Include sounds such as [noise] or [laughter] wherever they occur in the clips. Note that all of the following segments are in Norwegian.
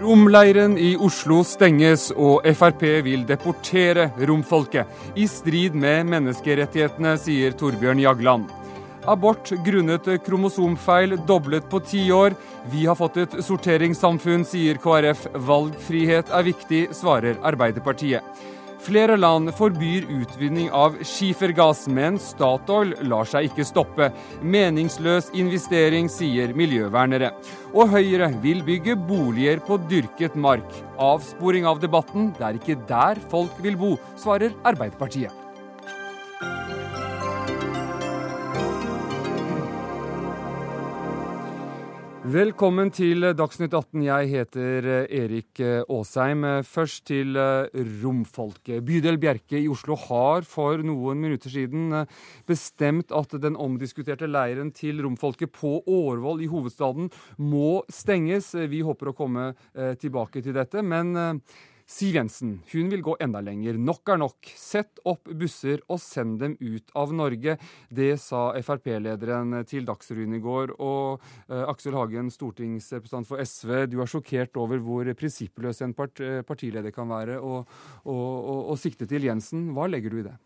Romleiren i Oslo stenges, og Frp vil deportere romfolket. I strid med menneskerettighetene, sier Torbjørn Jagland. Abort grunnet kromosomfeil doblet på ti år. Vi har fått et sorteringssamfunn, sier KrF. Valgfrihet er viktig, svarer Arbeiderpartiet. Flere land forbyr utvinning av skifergass, men Statoil lar seg ikke stoppe. Meningsløs investering, sier miljøvernere. Og Høyre vil bygge boliger på dyrket mark. Avsporing av debatten, det er ikke der folk vil bo, svarer Arbeiderpartiet. Velkommen til Dagsnytt 18. Jeg heter eh, Erik eh, Aasheim. Først til eh, romfolket. Bydel Bjerke i Oslo har for noen minutter siden bestemt at den omdiskuterte leiren til romfolket på Årvoll i hovedstaden må stenges. Vi håper å komme tilbake til dette. men Siv Jensen hun vil gå enda lenger. Nok er nok. Sett opp busser og send dem ut av Norge. Det sa Frp-lederen til Dagsrevyen i går. Og eh, Aksel Hagen, stortingsrepresentant for SV, du er sjokkert over hvor prinsippløs en part, partileder kan være, og, og, og, og sikte til Jensen. Hva legger du i det?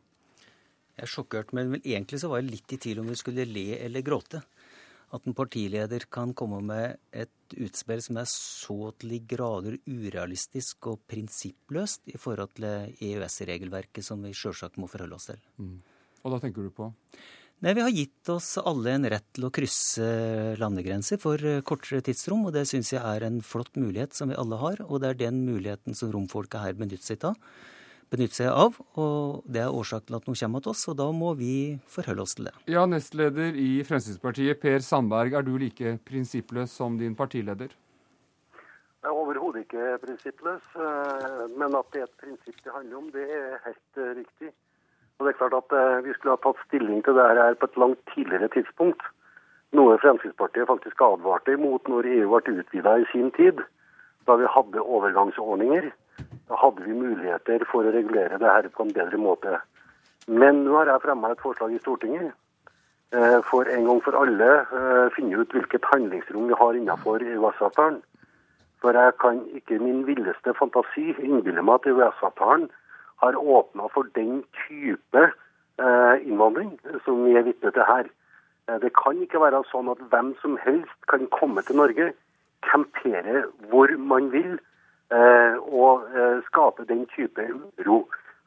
Jeg er sjokkert, men egentlig så var jeg litt i tvil om vi skulle le eller gråte at en partileder kan komme med et utspill som er så til de grader urealistisk og prinsippløst i forhold til EØS-regelverket som vi sjølsagt må forholde oss til. Mm. Og da tenker du på? Nei, Vi har gitt oss alle en rett til å krysse landegrenser for kortere tidsrom, og det syns jeg er en flott mulighet som vi alle har, og det er den muligheten som romfolket her benytter seg av benytte seg av. og Det er årsaken til at noe kommer til oss, og da må vi forholde oss til det. Ja, Nestleder i Fremskrittspartiet, Per Sandberg, er du like prinsippløs som din partileder? Jeg er overhodet ikke prinsippløs, eh, men at det er et prinsipp det handler om, det er helt eh, riktig. Og det er klart at eh, Vi skulle ha tatt stilling til det her på et langt tidligere tidspunkt. Noe Fremskrittspartiet faktisk advarte imot når EU ble utvida i sin tid. Da vi hadde overgangsordninger da hadde vi muligheter for å regulere det her på en bedre måte. Men nå har jeg fremma et forslag i Stortinget eh, for en gang for alle eh, finne ut hvilket handlingsrom vi har innenfor EØS-avtalen. For jeg kan ikke min villeste fantasi innbille meg at EØS-avtalen har åpna for den type eh, innvandring som vi er vitne til her. Det kan ikke være sånn at hvem som helst kan komme til Norge, campere hvor man vil, og eh, skape den type uro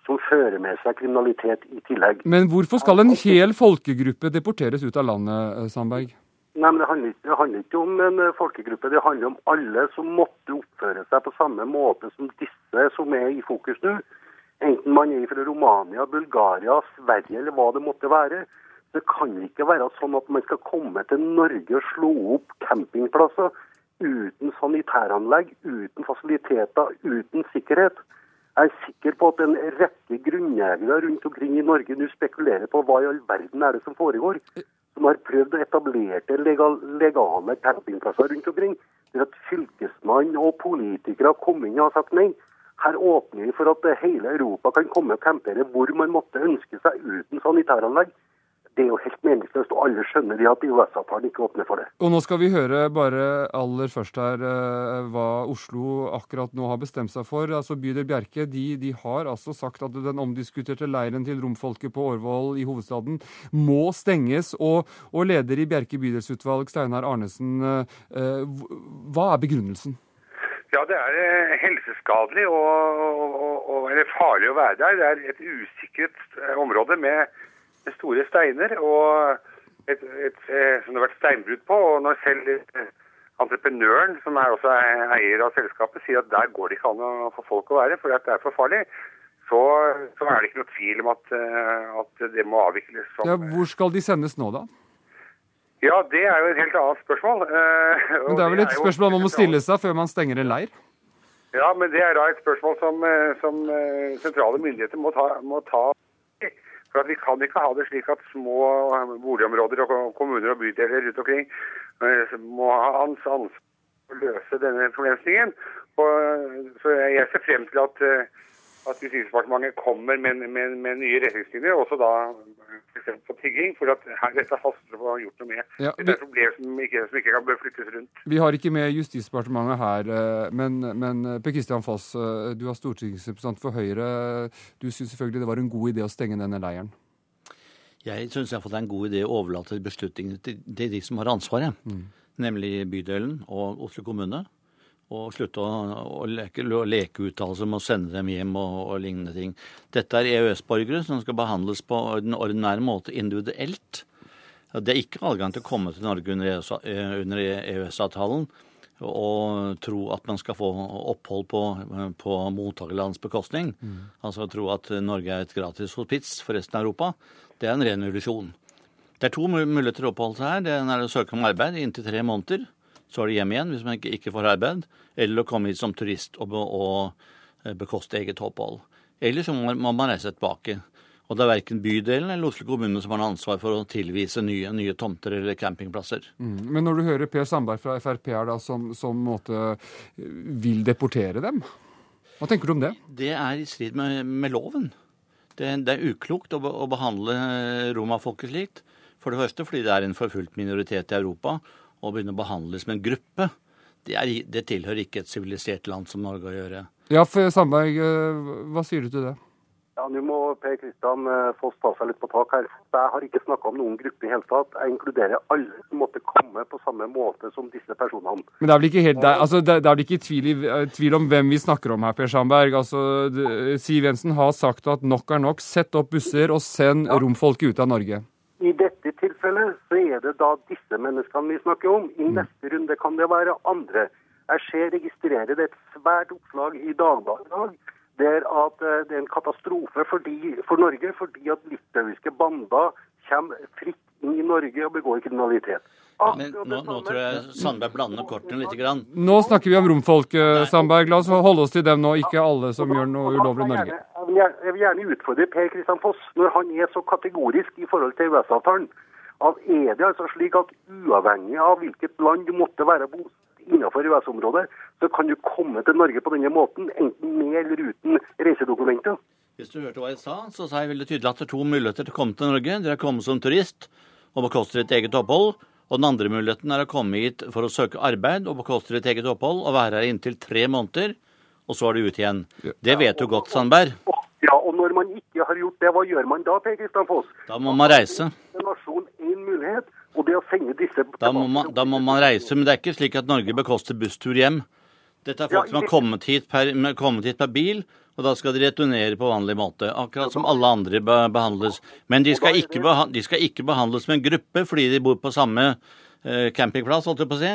som fører med seg kriminalitet i tillegg. Men hvorfor skal en hel folkegruppe deporteres ut av landet, eh, Sandberg? Nei, men det handler, ikke, det handler, ikke, om en folkegruppe, det handler om alle som måtte oppføre seg på samme måte som disse som er i fokus nå. Enten man er fra Romania, Bulgaria, Sverige eller hva det måtte være. Det kan ikke være sånn at man skal komme til Norge og slå opp campingplasser uten sanitæranlegg, uten fasiliteter, uten sikkerhet. Jeg er sikker på at en rekke grunneiere rundt omkring i Norge nå spekulerer på hva i all verden er det som foregår. Som har prøvd å etablere legal, legale campingplasser rundt omkring. Der at fylkesmann og politikere har kommet inn og sagt nei. Her åpner vi for at hele Europa kan komme og campere hvor man måtte ønske seg uten sanitæranlegg det er jo helt meningsløst, og alle skjønner det at EØS-avtalen ikke åpner for det. Og Nå skal vi høre bare aller først her eh, hva Oslo akkurat nå har bestemt seg for. Altså Bydel Bjerke de, de, har altså sagt at den omdiskuterte leiren til romfolket på Årvoll i hovedstaden må stenges. Og, og leder i Bjerke bydelsutvalg, Steinar Arnesen, eh, hva er begrunnelsen? Ja, det er eh, helseskadelig og, og, og, eller farlig å være der. Det er et usikret område med store steiner og et, et, et, som det har vært steinbrudd på. og når selv eh, entreprenøren, som er også eier av selskapet, sier at der går det ikke an å få folk å være, for det er for farlig, så, så, er det ikke noe tvil om at, eh, at det må avvikles. Som, ja, hvor skal de sendes nå, da? Ja, det er jo et helt annet spørsmål. Eh, men Det er vel et spørsmål man må stille seg før man stenger en leir? Ja, men det er da et spørsmål som, som sentrale myndigheter må ta, må ta for Vi kan ikke ha det slik at små boligområder og kommuner og bydeler rundt omkring eh, må ha ansvar for å løse denne problemstillingen. Og, så Jeg ser frem til at, eh, at Justisdepartementet kommer med, med, med, nye retningslinjer, også da f.eks. på tigging. For at her, dette haster å få gjort noe med. Ja, vi, Dette er et problem som ikke, som ikke kan flyttes rundt. Vi har ikke med Justisdepartementet her, eh, men, men eh, Per Kristian Foss, eh, du er stortingsrepresentant for Høyre. Du syns selvfølgelig det var en god idé å stenge denne leiren? Jeg syns det er en god idé å overlate beslutningene til de som har ansvaret. Mm. Nemlig bydelen og Oslo kommune og slutte å, å leke, leke uttalelser med å sende dem hjem og, og, lignende ting. Dette er EØS-borgere som skal behandles på den ordinære måte individuelt. Det er ikke adgang til å komme til Norge under EØS-avtalen e og tro at man skal få opphold på, på mottakerlandets bekostning. Mm. Altså tro at Norge er et gratis hospits for resten av Europa. Det er en ren illusjon. Det er to muligheter til å oppholde seg her. Det er å søke om arbeid i inntil tre måneder så er det hjem igjen hvis man ikke, ikke får arbeid, eller å komme hit som turist og, og, eh, bekoste eget opphold. Eller så må, må man reise tilbake. Og det er verken bydelen eller Oslo kommune som har ansvar for å tilvise nye, nye tomter eller campingplasser. Mm. Men når du hører Per Sandberg fra Frp her da, som, som måte, vil deportere dem, hva tenker du om det? Det er i strid med, med loven. Det, det, er uklokt å, å behandle romafolket slikt. For det første fordi det er en forfulgt minoritet i Europa, å begynne å behandles som en gruppe, det, er, det tilhører ikke et sivilisert land som Norge å gjøre. Ja, for Sandberg, eh, hva sier du til det? Ja, Nå må Per Kristian få Foss ta seg litt på tak her. Jeg har ikke snakka om noen gruppe i hele tatt. Jeg inkluderer alle som måtte komme på samme måte som disse personene. Men det er vel ikke, helt, det er, altså, det er ikke tvil, eh, tvil, om hvem vi snakker om her, Per Sandberg. Altså, Siv Jensen har sagt at nok er nok. Sett opp busser og send ja. romfolket ut av Norge. I dette tilfellet så er det da disse menneskene vi snakker om. I mm. neste runde kan det være andre. Jeg ser, registrerer det et svært oppslag i Dagbladet i dag der at eh, det er en katastrofe fordi, for Norge fordi at litauiske bander kommer fritt i Norge og begår kriminalitet. Men nå, nå, tror jeg Sandberg blander kortene litt. Grann. Nå snakker vi om romfolk, Sandberg. La oss holde oss til dem nå, ikke alle som gjør noe ulovlig i Norge. Jeg vil gjerne utfordre Per Kristian Foss, når han er så kategorisk i forhold til EØS-avtalen. Er det altså slik at uavhengig av hvilket land du måtte være bosatt innenfor EØS-området, så kan du komme til Norge på denne måten, enten med eller uten reisedokumenter? Hvis du hørte hva jeg sa, så sa jeg veldig tydelig at det er to muligheter til å komme til Norge. Dere kommer som turist og bekoster et eget opphold. Og den andre muligheten er å komme hit for å søke arbeid og bekoste et eget opphold og være her inntil tre måneder, og så er du ute igjen. Det vet du godt, Sandberg. Ja, og når man ikke har gjort det, hva gjør man da, Per Kristian Foss? Da må man reise. Nasjon en mulighet, og det å sende disse da må, man, da må man reise, men det er ikke slik at Norge bekoster busstur hjem. Dette er folk som har kommet hit, per, kommet hit per bil, og da skal de returnere på vanlig måte. Akkurat som alle andre behandles. Men de skal ikke, de skal ikke behandles som en gruppe fordi de bor på samme eh, campingplass, holdt jeg på å si,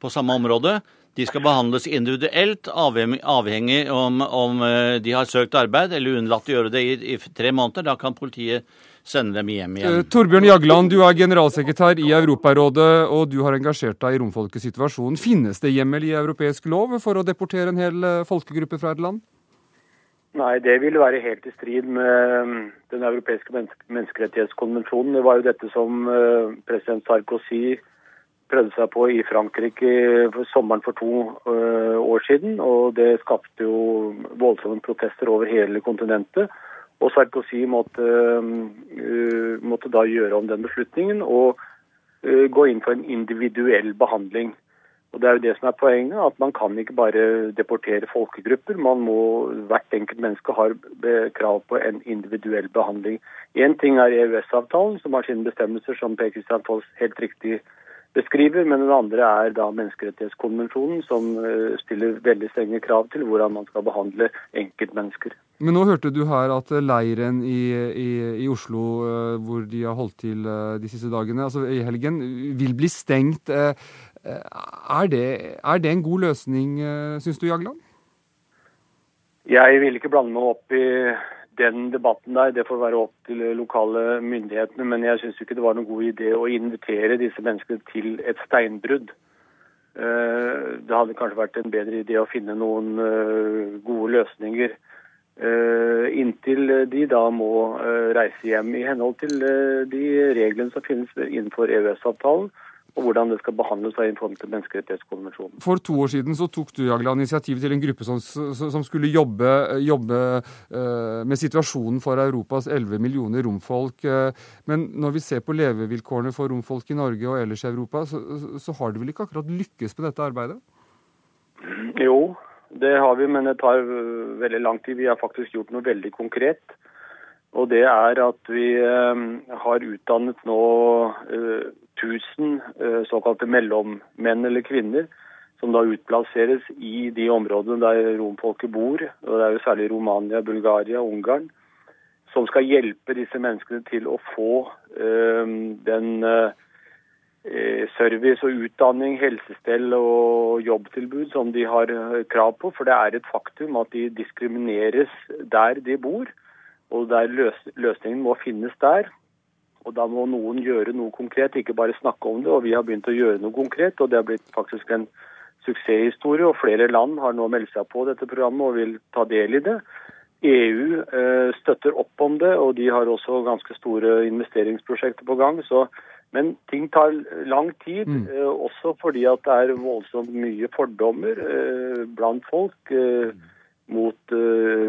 på samme område. De skal behandles individuelt, avhengig om, om eh, de har søkt arbeid eller unnlatt å gjøre det i, i tre måneder. Da kan politiet sende dem hjem igjen. Uh, Torbjørn Jagland, du er generalsekretær i Europarådet, og du har engasjert deg i romfolkets situasjon. Finnes det hjemmel i europeisk lov for å deportere en hel folkegruppe fra et land? Nei, det ville være helt i strid med um, Den europeiske menneskerettighetskonvensjonen. Det var jo dette som uh, president Sarkozy prøvde seg på i Frankrike for sommeren for to år siden. Og det skapte jo voldsomme protester over hele kontinentet. Og Sarkozy måtte, um, uh, måtte da gjøre om den beslutningen og gå inn for en individuell behandling. Og Det er jo det som er poenget, at man kan ikke bare deportere folkegrupper. Man må, Hvert enkelt menneske har krav på en individuell behandling. Én ting er EØS-avtalen, som har sine bestemmelser, som Per Kristian Foss helt riktig beskriver, men den andre er da menneskerettighetskonvensjonen, som eh, stiller veldig strenge krav til hvordan man skal behandle enkeltmennesker. Men nå hørte du her at leiren i, i, i Oslo, eh, hvor de har holdt til eh, de siste dagene, altså i helgen, vil bli stengt. Er det, er det en god løsning, eh, syns du, Jagland? Jeg vil ikke blande meg opp i den debatten der. Det får være opp til lokale myndighetene. Men jeg syns ikke det var noen god idé å invitere disse menneskene til et steinbrudd. Eh, det hadde kanskje vært en bedre idé å finne noen eh, gode løsninger. Inntil de da må reise hjem i henhold til de reglene som finnes innenfor EØS-avtalen og hvordan det skal behandles i forhold til menneskerettighetskonvensjonen. For to år siden så tok du Jagland, initiativ til en gruppe som, som skulle jobbe, jobbe med situasjonen for Europas 11 millioner romfolk. Men når vi ser på levevilkårene for romfolk i Norge og ellers i Europa, så, så har du vel ikke akkurat lykkes med dette arbeidet? Jo, det har vi, men det tar veldig lang tid. Vi har faktisk gjort noe veldig konkret. Og det er at vi eh, har utdannet nå eh, 1000 eh, såkalte mellommenn eller -kvinner, som da utplasseres i de områdene der romfolket bor. og Det er jo særlig Romania, Bulgaria og Ungarn. Som skal hjelpe disse menneskene til å få eh, den eh, service og utdanning, helsestell og jobbtilbud som de har eh, krav på. For det er et faktum at de diskrimineres der de bor. Og der løs løsningen må finnes der. Og da må noen gjøre noe konkret, ikke bare snakke om det. Og vi har begynt å gjøre noe konkret, og det har blitt faktisk en suksesshistorie. Og flere land har nå meldt seg på dette programmet og vil ta del i det. EU eh, støtter opp om det, og de har også ganske store investeringsprosjekter på gang. Så, men ting tar lang tid, mm. eh, også fordi at det er voldsomt mye fordommer eh, blant folk. Eh, mot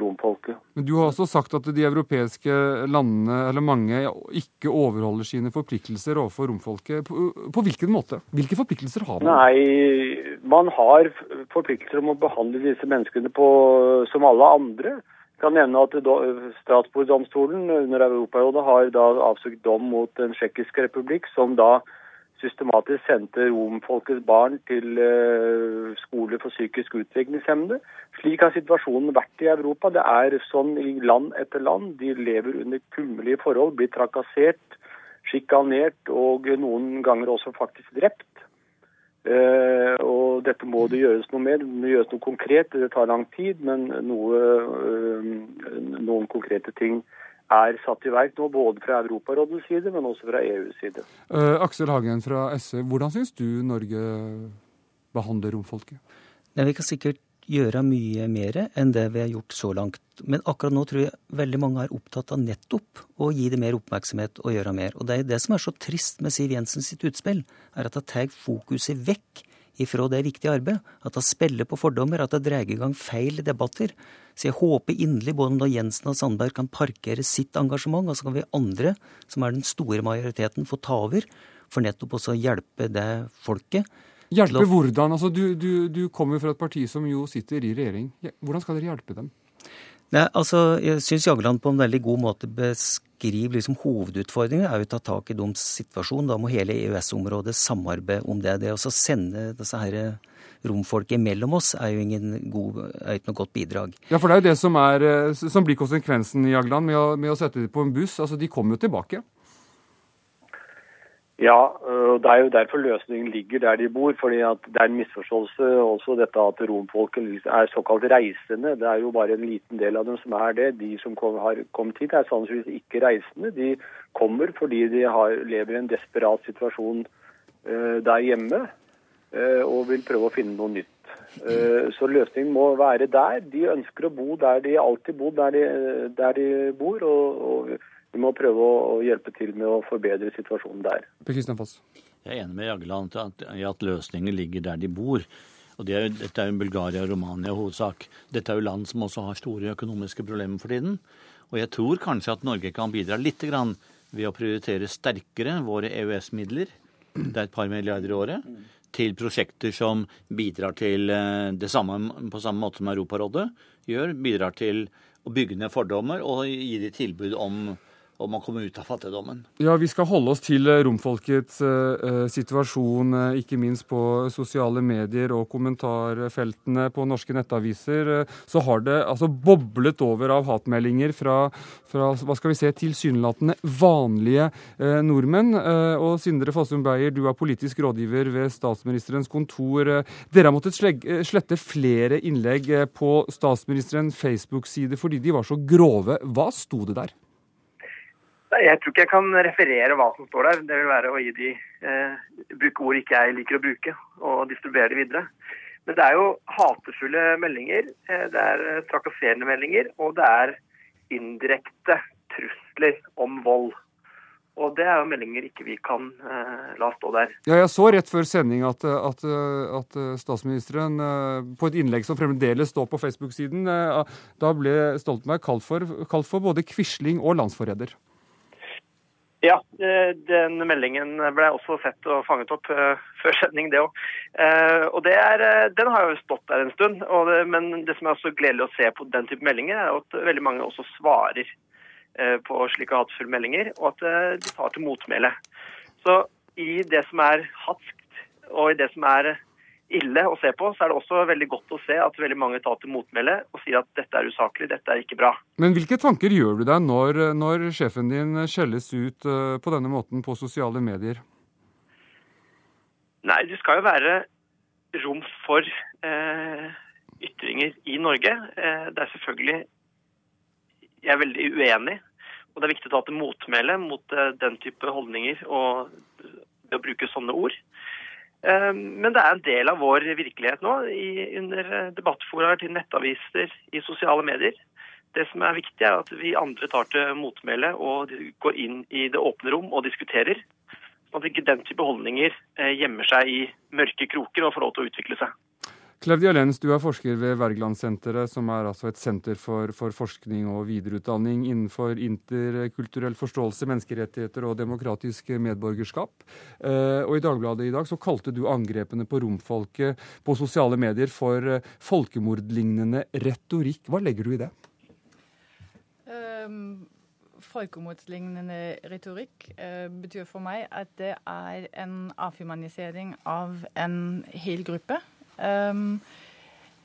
romfolket. Men Du har også sagt at de europeiske landene, eller mange, ikke overholder sine forpliktelser overfor romfolket. På, på hvilken måte? Hvilke forpliktelser har man? Nei, Man har forpliktelser om å behandle disse menneskene på, som alle andre. Kan nevne at Strasbourg-domstolen under Europarådet har da avsøkt dom mot Den tsjekkiske republikk, som da systematisk sendte romfolkets barn til uh, skole for psykisk utviklingshemmede. Slik har situasjonen vært i Europa. Det er sånn i land etter land. De lever under kummerlige forhold, blir trakassert, sjikanert og noen ganger også faktisk drept. Uh, og dette må det gjøres noe med. Det må gjøres noe konkret. Det tar lang tid, men noe, uh, noen konkrete ting er satt i verk nå, både fra Europarådets side, men også fra EUs side. Uh, Aksel Hagen fra SV, hvordan syns du Norge behandler romfolket? Ja, vi kan sikkert gjøre mye mer enn det vi har gjort så langt. Men akkurat nå tror jeg veldig mange er opptatt av nettopp å gi det mer oppmerksomhet og gjøre mer. Og det er det som er så trist med Siv Jensen sitt utspill, er at hun tar fokuset vekk ifra det viktige arbeidet. At hun spiller på fordommer, at hun drar i gang feil debatter. Så jeg håper inderlig både når Jensen og Sandberg kan parkere sitt engasjement, og så kan vi andre, som er den store majoriteten, få ta over. For nettopp også å hjelpe det folket. Hjelpe hvordan? Altså, du, du, du kommer fra et parti som jo sitter i regjering. Hvordan skal dere hjelpe dem? Nei, altså, Jeg syns Jagland på en veldig god måte beskriver liksom hovedutfordringen er jo å ta tak i deres situasjon. Da må hele EØS-området samarbeide om det. Det å sende disse her romfolket mellom oss er jo god, er ikke noe godt bidrag. Ja, for det er jo det som, er, eh, som blir konsekvensen i Jagland med å, med å sette dem på en buss. Altså, De kommer jo tilbake. Ja, og det er jo derfor løsningen ligger der de bor. fordi at Det er en misforståelse også dette at romfolket er såkalt reisende. Det er jo bare en liten del av dem som er det. De som kom, har kommet hit er sannsynligvis ikke reisende. De kommer fordi de har, lever i en desperat situasjon uh, der hjemme. uh, og vil prøve å finne noe nytt. Så løsningen må være der. De ønsker å bo der de alltid bor, der de, der de bor. og, og vi må prøve å, hjelpe til med å forbedre situasjonen der. Per Kristian Foss. Jeg er enig med Jagland i at løsningen ligger der de bor. Og det er, Dette er jo Bulgaria og Romania hovedsak. Dette er jo land som også har store økonomiske problemer for tiden. Og jeg tror kanskje at Norge kan bidra litt grann ved å prioritere sterkere våre EØS-midler. Det er et par milliarder i året til prosjekter som bidrar til eh, det samme på samme måte som Europarådet gjør. Bidrar til å bygge ned fordommer og gi de tilbud om om å komme ut av fattigdommen. Ja, Vi skal holde oss til eh, romfolkets uh, situasjon, ikke minst på sosiale medier og kommentarfeltene på norske nettaviser. Så har det altså boblet over av hatmeldinger fra, fra hva skal vi se, tilsynelatende vanlige nordmenn. og Sindre Fossum Beyer, du er politisk rådgiver ved statsministerens kontor. dere har måttet slette flere innlegg på statsministerens Facebook-side fordi de var så grove. Hva sto det der? Jeg tror ikke jeg kan referere hva som står der. Det vil være å gi de, eh, bruke ord ikke jeg liker å bruke, og distribuere det videre. Men det er jo hatefulle meldinger, eh, det er eh, trakasserende meldinger, og det er indirekte trusler om vold. Og det er jo meldinger ikke vi kan eh, la stå der. Ja, jeg så rett før sending at, at, at statsministeren eh, på et innlegg som fremdeles står på Facebook-siden, eh, da ble Stoltenberg kalt for, kalt for både quisling og landsforræder. Ja, eh, den meldingen ble også sett og fanget opp uh, [laughs] før sending, det òg. Uh, og det er, den har jo stått der en stund. Det, men det som er også gledelig å se på den type meldinger, er at veldig mange også svarer på slike hatefulle meldinger, og at de tar til motmæle. Så i det som er hatskt, og i det som er ille å se på, så er det også veldig godt å se at veldig mange tar til motmæle og sier at dette er usaklig, dette er ikke bra. Men hvilke tanker gjør du deg når, når sjefen din skjelles ut eh, på denne måten på sosiale medier? Nei, det skal jo være rom for eh, ytringer i Norge. Eh, det er selvfølgelig Jeg er veldig uenig, og det er viktig å ta til motmæle mot eh, den type holdninger og det å bruke sånne ord. Ehm, men det er en del av vår virkelighet nå, i, under eh, debattforaer til nettaviser, i sosiale medier. Det som er viktig, er at vi andre tar til motmæle og går inn i det åpne rom og diskuterer. Sånn at ikke den type holdninger eh, gjemmer seg i mørke kroker og får lov til å utvikle seg. Claudia Lenz, du er forsker ved Wergelandsenteret, som er altså et senter for, for, forskning og videreutdanning innenfor interkulturell forståelse, menneskerettigheter og demokratisk medborgerskap. Eh, og I Dagbladet i dag så kalte du angrepene på romfolket på sosiale medier for eh, folkemordlignende retorikk. Hva legger du i det? Um folkemordlignende retorikk uh, betyr for meg at det er en avhumanisering av en hel gruppe. Um,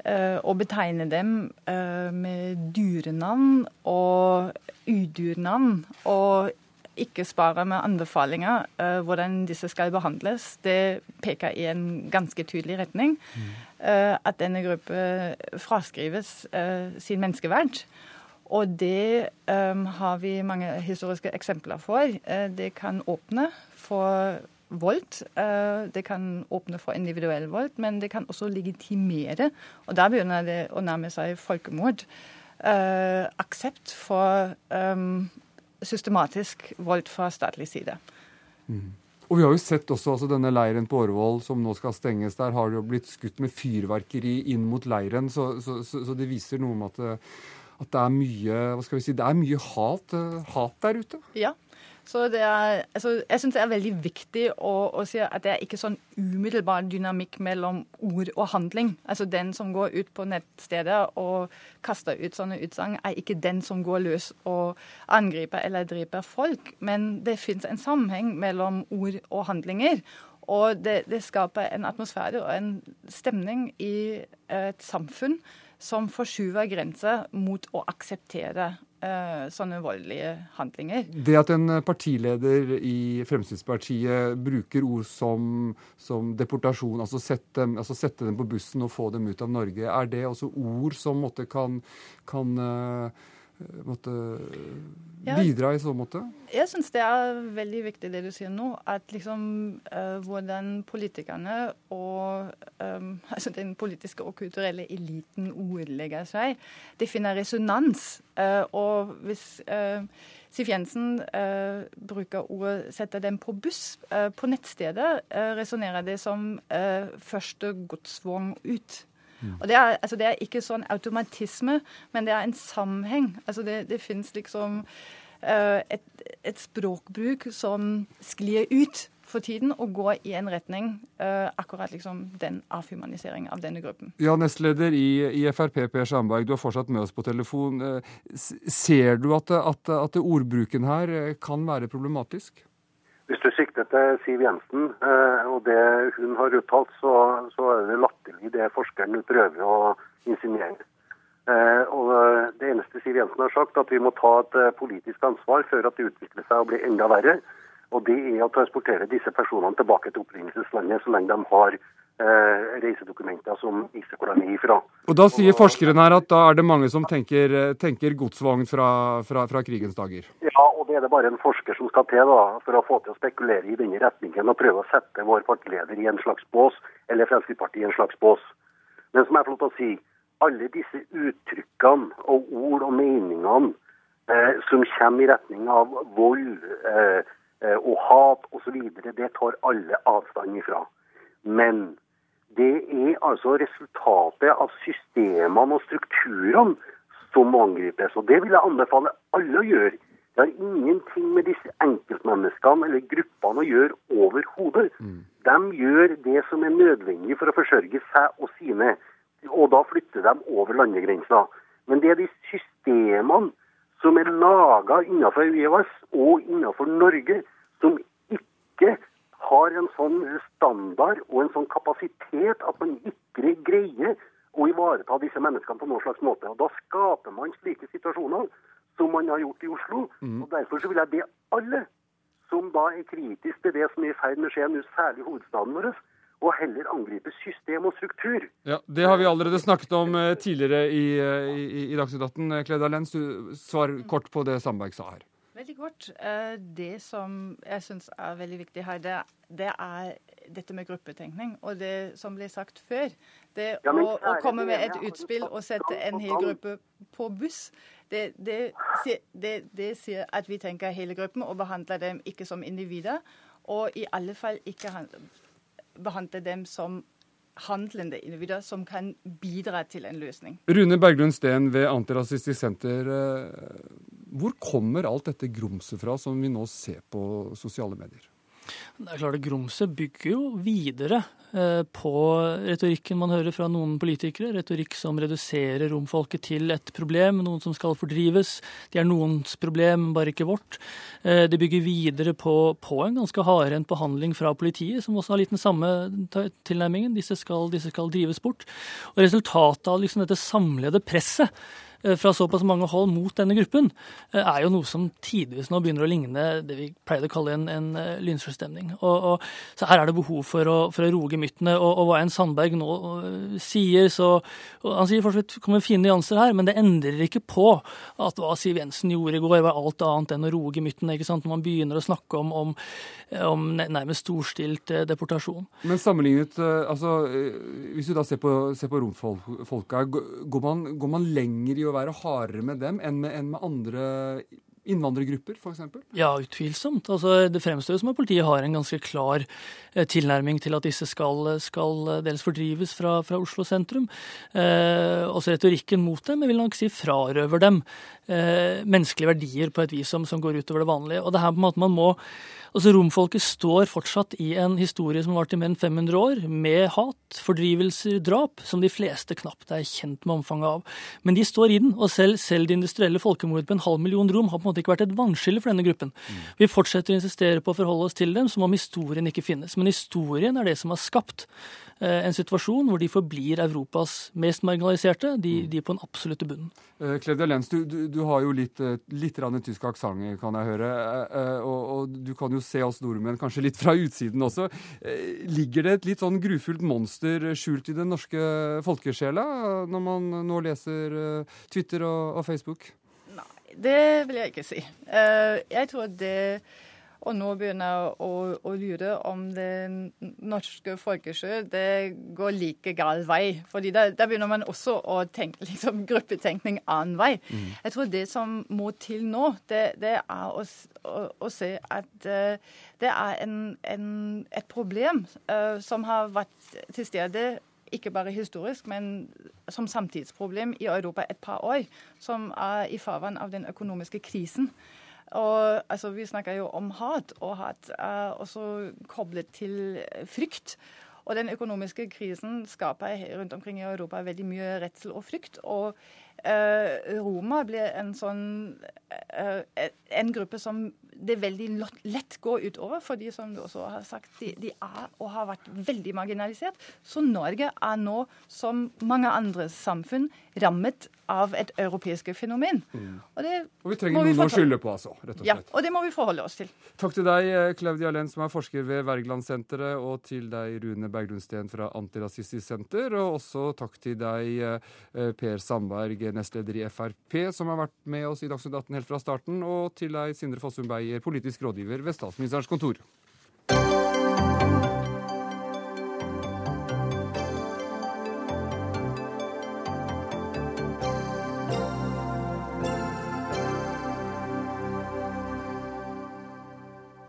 uh, og betegne dem uh, med dyrenavn og udurnavn. Og ikke spare med anbefalinger uh, hvordan disse skal behandles. Det peker i en ganske tydelig retning. Mm. at denne gruppen fraskrives sin menneskeverd. Og det um, har vi mange historiske eksempler for. det kan åpne for vold. Eh, det kan åpne for individuell vold, men det kan også legitimere, og da begynner det å nærme seg folkemord, eh, aksept for um, systematisk vold fra statlig side. Mm. Og Vi har jo sett også altså denne leiren på Årvoll som nå skal stenges. Der har det jo blitt skutt med fyrverkeri inn mot leiren. Så, så, så, så det viser noe om at, at, det er mye hva skal vi si, det er mye hat, hat der ute. Ja, så er, altså, jeg syns det er veldig viktig å, å, si at det er ikke sånn umiddelbar dynamikk mellom ord og handling. Altså Den som går ut på nettstedet og kaster ut sånne utsagn, er ikke den som går løs og angriper eller dreper folk. Men det fins en sammenheng mellom ord og handlinger. Og det, det skaper en atmosfære og en stemning i et samfunn som forskyver grenser mot å akseptere sånne voldelige handlinger. Det at en partileder i Fremskrittspartiet bruker ord som, som deportasjon, altså sette, altså sette, dem, på bussen og få dem ut av Norge, er det også ord som måtte kan, kan uh, måtte bidra i så måte? Jeg syns det er veldig viktig det du sier nå. At liksom uh, hvordan politikerne og um, [laughs] altså den politiske og kulturelle eliten ordlegger seg, det finner resonans. Uh, og hvis uh, Siv Jensen bruker ordet 'setter dem på buss' på nettstedet, uh, resonnerer det som første godsvogn ut. Mm. Og det er, altså det er, ikke sånn automatisme, men det er en sammenheng. Altså det, det fins liksom uh, et, et, språkbruk som sklir ut for tiden og går i en retning uh, akkurat liksom den avhumanisering av denne gruppen. Ja, Nestleder i, i Frp, Per Sandberg, du har fortsatt med oss på telefon. Uh, ser du at, at, at ordbruken her kan være problematisk? Hvis du sikter til Siv Jensen eh, og det hun har uttalt, så, så er det latterlig det forskeren prøver å insinuere. Eh, og Det eneste Siv Jensen har sagt, at vi må ta et eh, politisk ansvar før at det utvikler seg og blir enda verre. Og det er å transportere disse personene tilbake til opprinnelseslandet så lenge de har reisedokumenter som viser hvor de er ifra. Og Da sier forskeren her at da er det mange som tenker, eh, tenker godsvogn fra, fra, fra, krigens dager? Ja, og det er det bare en forsker som skal til da, for å få til å spekulere i denne retningen og prøve å sette vår partileder i en slags bås, eller Fremskrittspartiet i en slags bås. Men som jeg får lov til å si, alle disse uttrykkene og ord og meningene eh, som kommer i retning av vold, eh, eh, og hat osv., det tar alle avstand ifra. Men det er altså resultatet av systemene og strukturene som må angripes. Og det vil jeg anbefale alle å gjøre. Det har ingenting med disse enkeltmenneskene eller gruppene å gjøre overhodet. Mm. De gjør det som er nødvendig for å forsørge seg og sine, og da flytter de over landegrensa. Men det er de systemene som er laga innenfor EØS og innenfor Norge, som ikke har en sånn standard og en sånn kapasitet at man ikke greier å ivareta disse menneskene på noen slags måte. Og Da skaper man slike situasjoner som man har gjort i Oslo. Mm. og Derfor så vil jeg be alle som da er kritiske til det som er i ferd med å skje nå, særlig hovedstaden vår, og heller angripe system og struktur. Ja, Det har vi allerede snakket om eh, tidligere i, eh, i, i Dagsnytt 18. Kleda Lens, du svar kort på det Sandberg sa her. Kort. Eh, det som jeg syns er veldig viktig her, det, det, er dette med gruppetenkning. Og det som ble sagt før, det å, å, komme med et utspill og sette en hel gruppe på buss, det, det, det, sier at vi tenker hele gruppen og behandler dem ikke som individer. Og i alle fall ikke behandler dem som handlende individer som kan bidra til en løsning. Rune Berglund Steen ved Antirasistisk Senter. Eh, hvor kommer alt dette grumset fra som vi nå ser på sosiale medier? Det er klart at Grumset bygger jo videre eh, på retorikken man hører fra noen politikere. Retorikk som reduserer romfolket til et problem, noen som skal fordrives. De er noens problem, bare ikke vårt. Eh, det bygger videre på, på en ganske hardhendt behandling fra politiet, som også har litt den samme tilnærmingen. Disse skal, disse skal drives bort. Og resultatet av liksom dette samlede presset fra såpass mange hold mot denne gruppen, eh, er jo noe som tidvis nå begynner å ligne det vi pleide å kalle en, en eh. Og, så her er det behov for å, for å roe gemyttene. Og, og, hva en Sandberg nå sier, så Han sier fortsatt kommer fine nyanser her, men det endrer ikke på at hva Siv Jensen gjorde i går, var alt annet enn å roe gemyttene. Når man begynner å snakke om, om, om nærmest storstilt deportasjon. Men sammenlignet, altså, hvis du da ser på, ser på romfolka, går man, går man lenger i å være hardere med dem enn med, enn med andre innvandrergrupper, f.eks.? Ja, utvilsomt. Altså, det fremstår som at politiet har en ganske klar eh, tilnærming til at disse skal, skal dels fordrives fra, fra Oslo sentrum. Eh, også retorikken mot dem jeg vil nok si frarøver dem eh, menneskelige verdier på et vis som, som, går utover det vanlige. Og det her på en måte man må Altså Romfolket står fortsatt i en historie som har vart i mer enn 500 år, med hat, fordrivelser, drap, som de fleste knapt er kjent med omfanget av. Men de står i den, og selv, selv det industrielle folkemordet på en halv million rom har på en måte ikke vært et vannskille for denne gruppen. Mm. Vi fortsetter å insistere på å forholde oss til dem som om historien ikke finnes. Men historien er det som har skapt en situasjon hvor de forblir Europas mest marginaliserte. De, mm. de er på den absolutte bunnen. Kledia Lenz, du, du, du, har jo litt, eh, litt tysk aksent, kan jeg høre. Og, og, du kan jo se oss nordmenn kanskje litt fra utsiden også. Ligger det et litt sånn grufullt monster skjult i den norske folkesjela når man nå leser Twitter og, og Facebook? Nei, det vil jeg ikke si. Jeg tror det og nå begynner å, å lure om det norske folkesjøet det går like gal vei. Fordi da, begynner man også å tenke liksom, gruppetenkning annen vei. Mm. Jeg tror det som må til nå, det, det er å, å, å, se at uh, det er en, en, et problem uh, som har vært til stede ikke bare historisk, men som samtidsproblem i Europa et par år, som er i farvann av den økonomiske krisen. Og altså, Vi snakker jo om hat, og hat er også koblet til frykt. Og den økonomiske krisen skaper rundt omkring i Europa veldig mye redsel og frykt. Og eh, Roma blir en sånn eh, en gruppe som det veldig lett går utover, fordi som du også har sagt, de, de, er og har vært veldig marginalisert. Så Norge er nå, som mange andre samfunn, rammet av et europeisk fenomen. Mm. Og, det og vi trenger noen å skylde på, altså. rett og slett. Ja, og det må vi forholde oss til. Takk til deg, eh, Claudia Lenn, som er forsker ved Wergelandsenteret, og til deg, Rune Berglundsten fra Antirasistisk Senter, og også takk til deg, eh, Per Sandberg, nestleder i Frp, som har vært med oss i Dagsnytt 18 helt fra starten, og til deg, Sindre Fossum Beyer, politisk rådgiver ved Statsministerens kontor.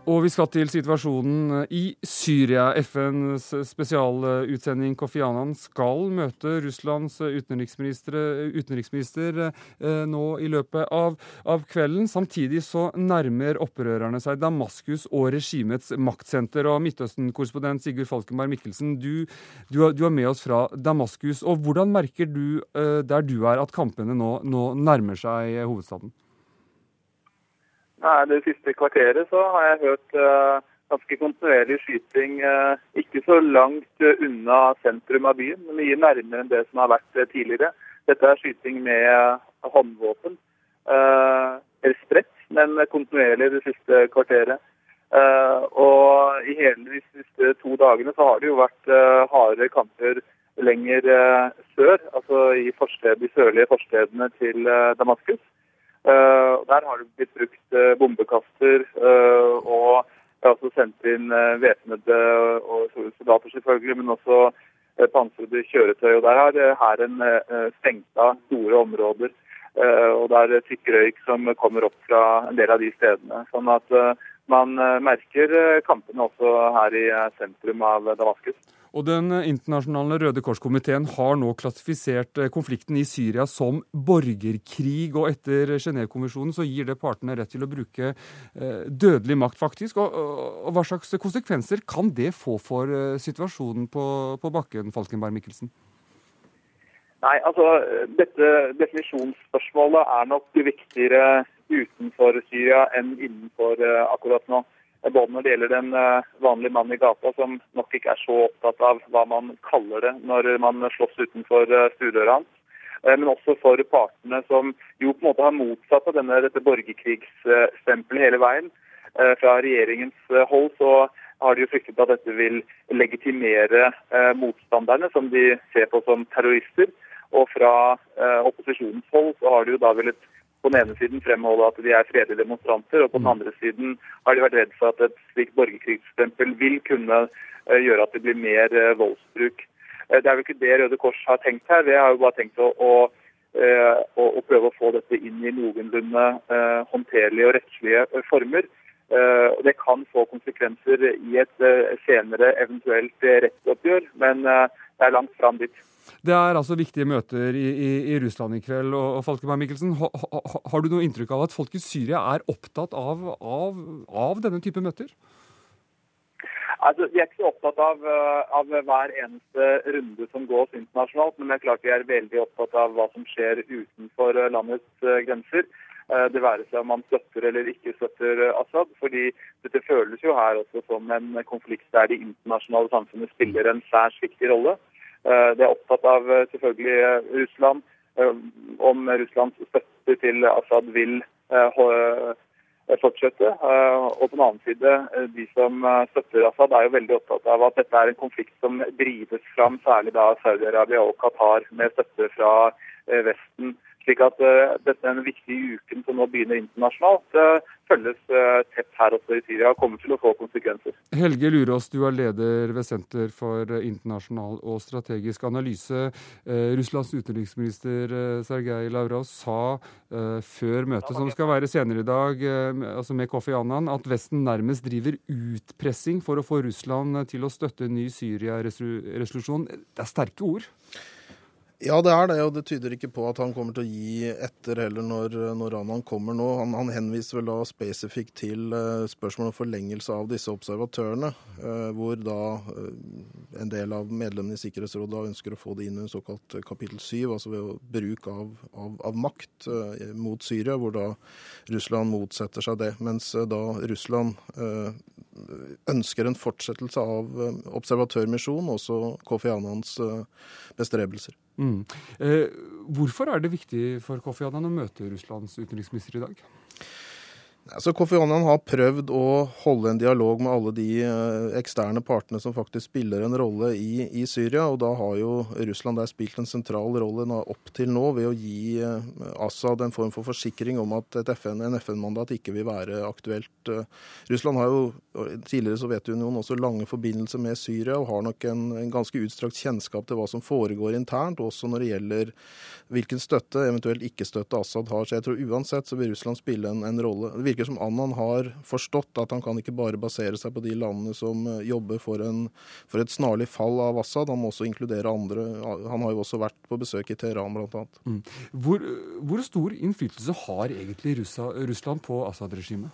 Og vi skal til situasjonen i Syria. FNs spesialutsending Kofi Annan skal møte Russlands utenriksminister eh, nå i løpet av, av, kvelden. Samtidig så nærmer opprørerne seg Damaskus og regimets maktsenter. Og Midtøsten-korrespondent Sigurd Falkenberg Mikkelsen, du, du, du, er med oss fra Damaskus. Og hvordan merker du eh, der du er at kampene nå, nå nærmer seg hovedstaden? Nei, Det siste kvarteret så har jeg hørt uh, ganske kontinuerlig skyting uh, ikke så langt uh, unna sentrum av byen, mye nærmere enn det som har vært tidligere. Dette er skyting med håndvåpen. eller spredt, men kontinuerlig det siste kvarteret. og i hele de siste to dagene så har det jo vært harde kamper lenger sør, altså i forsted, de sørlige forstedene til Damaskus. Uh, der har det blitt brukt uh, bombekaster, uh, og jeg har også sendt inn væpnede soldater, selvfølgelig, men også pansrede kjøretøy. og Der har hæren stengt av store områder. og Det er tykk røyk som kommer opp fra en del av de stedene. Sånn at man merker kampene også her i sentrum av Damaskus. Og Den internasjonale Røde Kors-komiteen har nå klassifisert eh, konflikten i Syria som borgerkrig. og Etter Genévekonvensjonen så gir det partene rett til å bruke eh, dødelig makt, faktisk. Og, og, Hva slags konsekvenser kan det få for eh, situasjonen på, på bakken, Falkenberg Mikkelsen? Nei, altså Dette definisjonsspørsmålet er nok viktigere utenfor Syria enn innenfor akkurat nå både når det gjelder den eh, vanlige mannen i gata, som nok ikke er så opptatt av hva man kaller det når man slåss utenfor eh, stuedøra hans, eh, men også for partene som jo på en måte har motsatt av denne, dette borgerkrigsstempelet hele veien. Fra regjeringens hold så har de jo fryktet at dette vil legitimere motstanderne, som de ser på som terrorister. Og fra opposisjonens hold så har de jo da villet på den ene siden fremholde at de er fredelige demonstranter, og på den mm. andre siden har de vært redd for at et slikt borgerkrigsstempel vil kunne eh, gjøre at det blir mer eh, voldsbruk. Eh, det er jo ikke det Røde Kors har tenkt her. Vi har jo bare tenkt å, å, å, å prøve å få dette inn i noenlunde håndterlige og rettslige former. Det kan få konsekvenser i et senere eventuelt rettsoppgjør, men det er langt fram dit. Det er altså viktige møter i, i, i Russland i kveld. og, og Falkenberg Mikkelsen, ha, ha, Har du noe inntrykk av at folk i Syria er opptatt av, av, av denne type møter? Altså, Vi er ikke så opptatt av, eh, av, hver eneste runde som gås internasjonalt, men det er klart vi er veldig opptatt av hva som skjer utenfor eh, landets eh, grenser. Det være seg om man støtter eller ikke støtter Assad. fordi Dette føles jo her også som en konflikt der det internasjonale samfunnet spiller en særs viktig rolle. Eh, det er opptatt av eh, selvfølgelig eh, Russland, om Russlands støtte til Assad vil fortsette. Og på den annen side, de som støtter Assad, er jo veldig opptatt av at dette er en konflikt som drives fram særlig da Saudi-Arabia og Qatar med støtte fra Vesten. Slik at uh, dette er den viktige uken som nå begynner internasjonalt, uh, følges uh, tett her også i Syria og kommer til å få konsekvenser. Helge Lurås, du er leder ved Senter for internasjonal og strategisk analyse. Russlands utenriksminister Sergej Lavrov sa før møtet, som skal være senere i dag, altså med Kofi Annan, at Vesten nærmest driver utpressing for å få Russland til å støtte en ny Syria-resolusjon. Det er sterke ord? Ja, det er det, og det tyder ikke på at han kommer til å gi etter heller når, når Ranan kommer nå. Han, han, henviser vel da spesifikt til uh, spørsmål om forlengelse av disse observatørene, uh, hvor da uh, en del av medlemmene i Sikkerhetsrådet ønsker å få det inn under såkalt kapittel 7, altså ved bruk av, av, av makt mot Syria, hvor da Russland motsetter seg det. Mens da Russland ønsker en fortsettelse av observatørmisjonen, også Kofi Annans bestrebelser. Mm. Eh, hvorfor er det viktig for Kofi Annan å møte Russlands utenriksminister i dag? Altså, Kofi Annan har prøvd å holde en dialog med alle de eh, eksterne partene som faktisk spiller en rolle i, i, Syria, og da har jo Russland der spilt en sentral rolle opp til nå ved å gi eh, Assad en form for forsikring om at FN, en FN-mandat ikke vil være aktuelt. Russland har jo tidligere Sovjetunionen også lange forbindelser med Syria og har nok en, en ganske utstrakt kjennskap til hva som foregår internt, også når det gjelder hvilken støtte, eventuelt ikke-støtte Assad har. Så jeg tror uansett så vil Russland spille en, en rolle virker som Annan har forstått at han kan ikke bare basere seg på de landene som eh, jobber for, en, for et snarlig fall av Assad. Han må også inkludere andre. Han har jo også vært på besøk i Teheran, bl.a. Mm. Hvor, hvor stor innflytelse har egentlig Russland på Assad-regimet?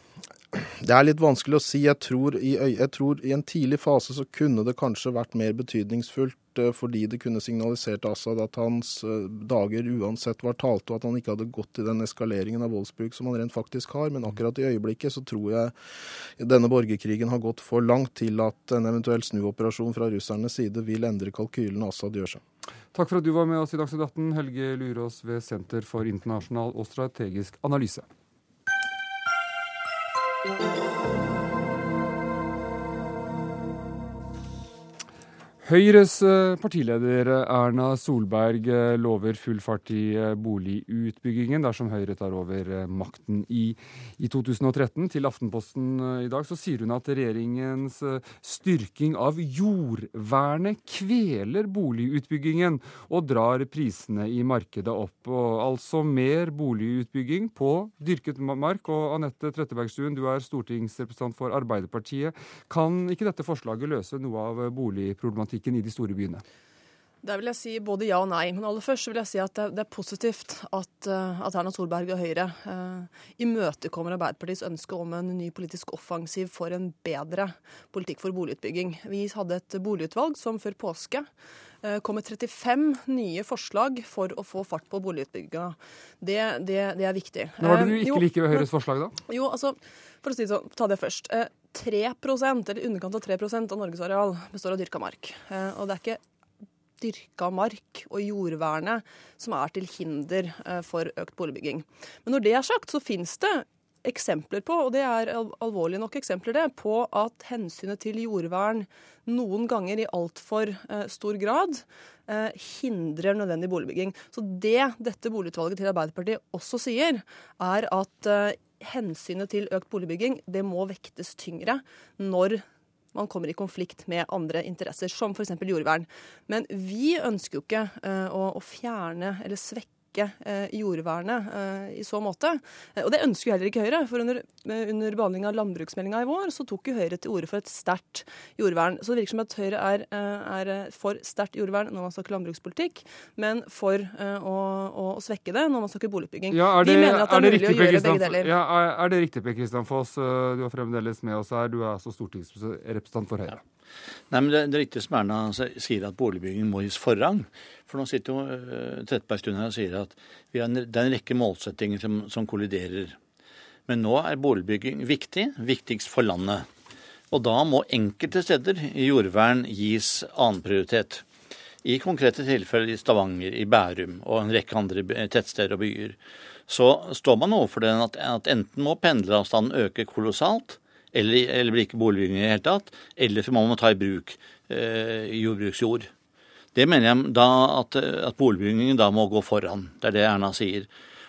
Det er litt vanskelig å si. Jeg tror, i, jeg tror, i, en tidlig fase så kunne det kanskje vært mer betydningsfullt eh, fordi det kunne signalisert Assad at hans eh, dager uansett var talte, og at han ikke hadde gått i den eskaleringen av voldsbruk som han rent faktisk har. Men akkurat i øyeblikket så tror jeg denne borgerkrigen har gått for langt til at en eventuell snuoperasjon fra russernes side vil endre kalkylene Assad gjør seg. Takk for at du var med oss i Dagsnytt 18, Helge Lurås ved Senter for internasjonal og strategisk analyse. Høyres eh, partileder eh, Erna Solberg eh, lover full fart i boligutbyggingen dersom Høyre tar over makten i, i, 2013. Til Aftenposten i dag så sier hun at regjeringens styrking av jordvernet kveler boligutbyggingen og drar prisene i markedet opp. Og altså mer boligutbygging på dyrket mark. Og Anette Trettebergstuen, du er stortingsrepresentant for Arbeiderpartiet. Kan ikke dette forslaget løse noe av boligproblematikken? Trafikken i de store byene? Der vil jeg si både ja og nei. Men aller først vil jeg si at det, er positivt at, uh, at Erna Solberg og Høyre eh, imøtekommer Arbeiderpartiets ønske om en ny politisk offensiv for en bedre politikk for boligutbygging. Vi hadde et boligutvalg som før påske uh, kom med 35 nye forslag for å få fart på boligutbygginga. Det, det, det, er viktig. Hva var det du ikke liker ved Høyres forslag, da? Jo, altså, for å si det sånn, ta det først. 3% eller underkant av 3% av Norges areal består av dyrka mark. Eh, og det er ikke dyrka mark og jordvernet som er til hinder eh, for økt boligbygging. Men når det er sagt, så finnes det eksempler på, og det er alvorlige nok eksempler det, på at hensynet til jordvern noen ganger i altfor uh, stor grad uh, hindrer nødvendig boligbygging. Så det dette boligutvalget til Arbeiderpartiet også sier, er at uh, hensynet til økt boligbygging det må vektes tyngre når man kommer i konflikt med andre interesser, som f.eks. jordvern. Men vi ønsker jo ikke uh, å, å fjerne eller svekke svekke eh, jordvernet eh, i så måte. Eh, og det ønsker jo heller ikke Høyre. For under, under behandlingen av landbruksmeldinga i vår, så tok jo Høyre til orde for et sterkt jordvern. Så det virker som at Høyre er, er for sterkt jordvern når man snakker landbrukspolitikk, men for å, å, svekke det når man snakker boligutbygging. Ja, det, Vi mener at det er, er mulig å gjøre begge deler. Ja, er, er det riktig, Per Kristian Foss? Du er fremdeles med oss her. Du er altså stortingsrepresentant for Høyre. Ja. Nei, men det, det er riktig som Erna sier, at boligbygging må gis forrang. For nå sitter jo uh, Trettebergstuen her og sier at en, det er en rekke målsettinger som, som, kolliderer. Men nå er boligbygging viktig, viktigst for landet. Og da må enkelte steder i jordvern gis annenprioritet. I konkrete tilfeller i Stavanger, i Bærum og en rekke andre tettsteder og byer, så står man overfor den at, at enten må pendleravstanden øke kolossalt, eller, eller blir ikke boligbygging i det hele tatt, eller så må man ta i bruk eh, jordbruksjord. Det mener jeg da at, at boligbyggingen da må gå foran. Det er det Erna sier.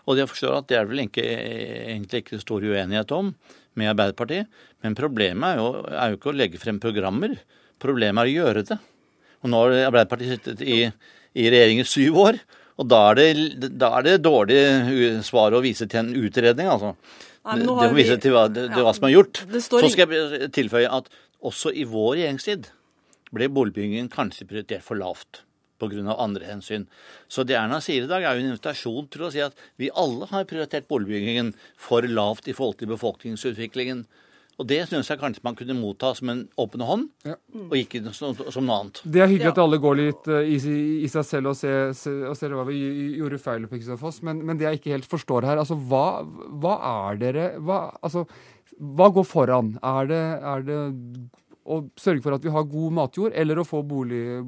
Og jeg forstår at det er vel ikke, egentlig ikke stor uenighet om med Arbeiderpartiet. Men problemet er jo, er jo ikke å legge frem programmer. Problemet er å gjøre det. Og nå har Arbeiderpartiet sittet i, i regjering i syv år, og da er, det, da er det dårlig svar å vise til en utredning, altså. Nei, det må vise til hva, det, ja, hva, som er gjort. Så skal jeg tilføye at også i vår regjeringstid ble boligbyggingen kanskje prioritert for lavt pga. andre hensyn. Så det Erna sier i dag, er jo en invitasjon til å si at vi alle har prioritert boligbyggingen for lavt i forhold til befolkningsutviklingen. Og det syns jeg kanskje man kunne motta som en åpen hånd, ja. og ikke som, som, noe annet. Det er hyggelig ja. at alle går litt uh, i, i, seg selv og ser, og ser hva vi gjorde feil, på Foss, men, men, det jeg ikke helt forstår her, altså hva, hva er dere hva, altså, hva går foran? Er det, er det å sørge for at vi har god matjord, eller å få bolig,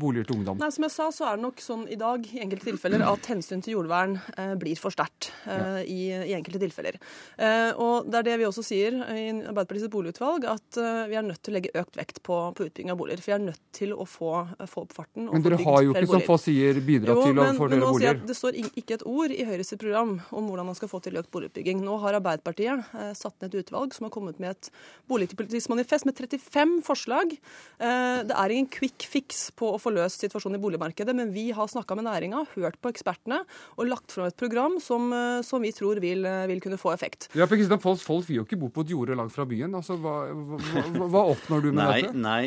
boliger til ungdom? Nei, Som jeg sa, så er det nok sånn i dag i enkelte tilfeller at hensyn til jordvern eh, blir for sterkt eh, i, i, enkelte tilfeller. Eh, og Det er det vi også sier i Arbeiderpartiets boligutvalg, at eh, vi er nødt til å legge økt vekt på, på utbygging av boliger. For vi er nødt til å få, få opp farten. men dere har jo ikke, som Foss sier, bidratt jo, til å få flere boliger. det står ikke et ord i Høyres program om hvordan man skal få til økt boligutbygging. Nå har Arbeiderpartiet eh, satt ned et utvalg som har kommet med et boligpolitisk manifest med 35 fem forslag. Eh, Det er ingen quick fix på å få løst situasjonen i boligmarkedet, men vi har snakka med næringa, hørt på ekspertene og lagt fram et program som, eh, som vi tror vil, eh, vil kunne få effekt. Ja, for Kristian Foss, Folk vil jo ikke bo på et jorde langt fra byen. Altså, hva, hva, hva oppnår du med Nei, dette? nei,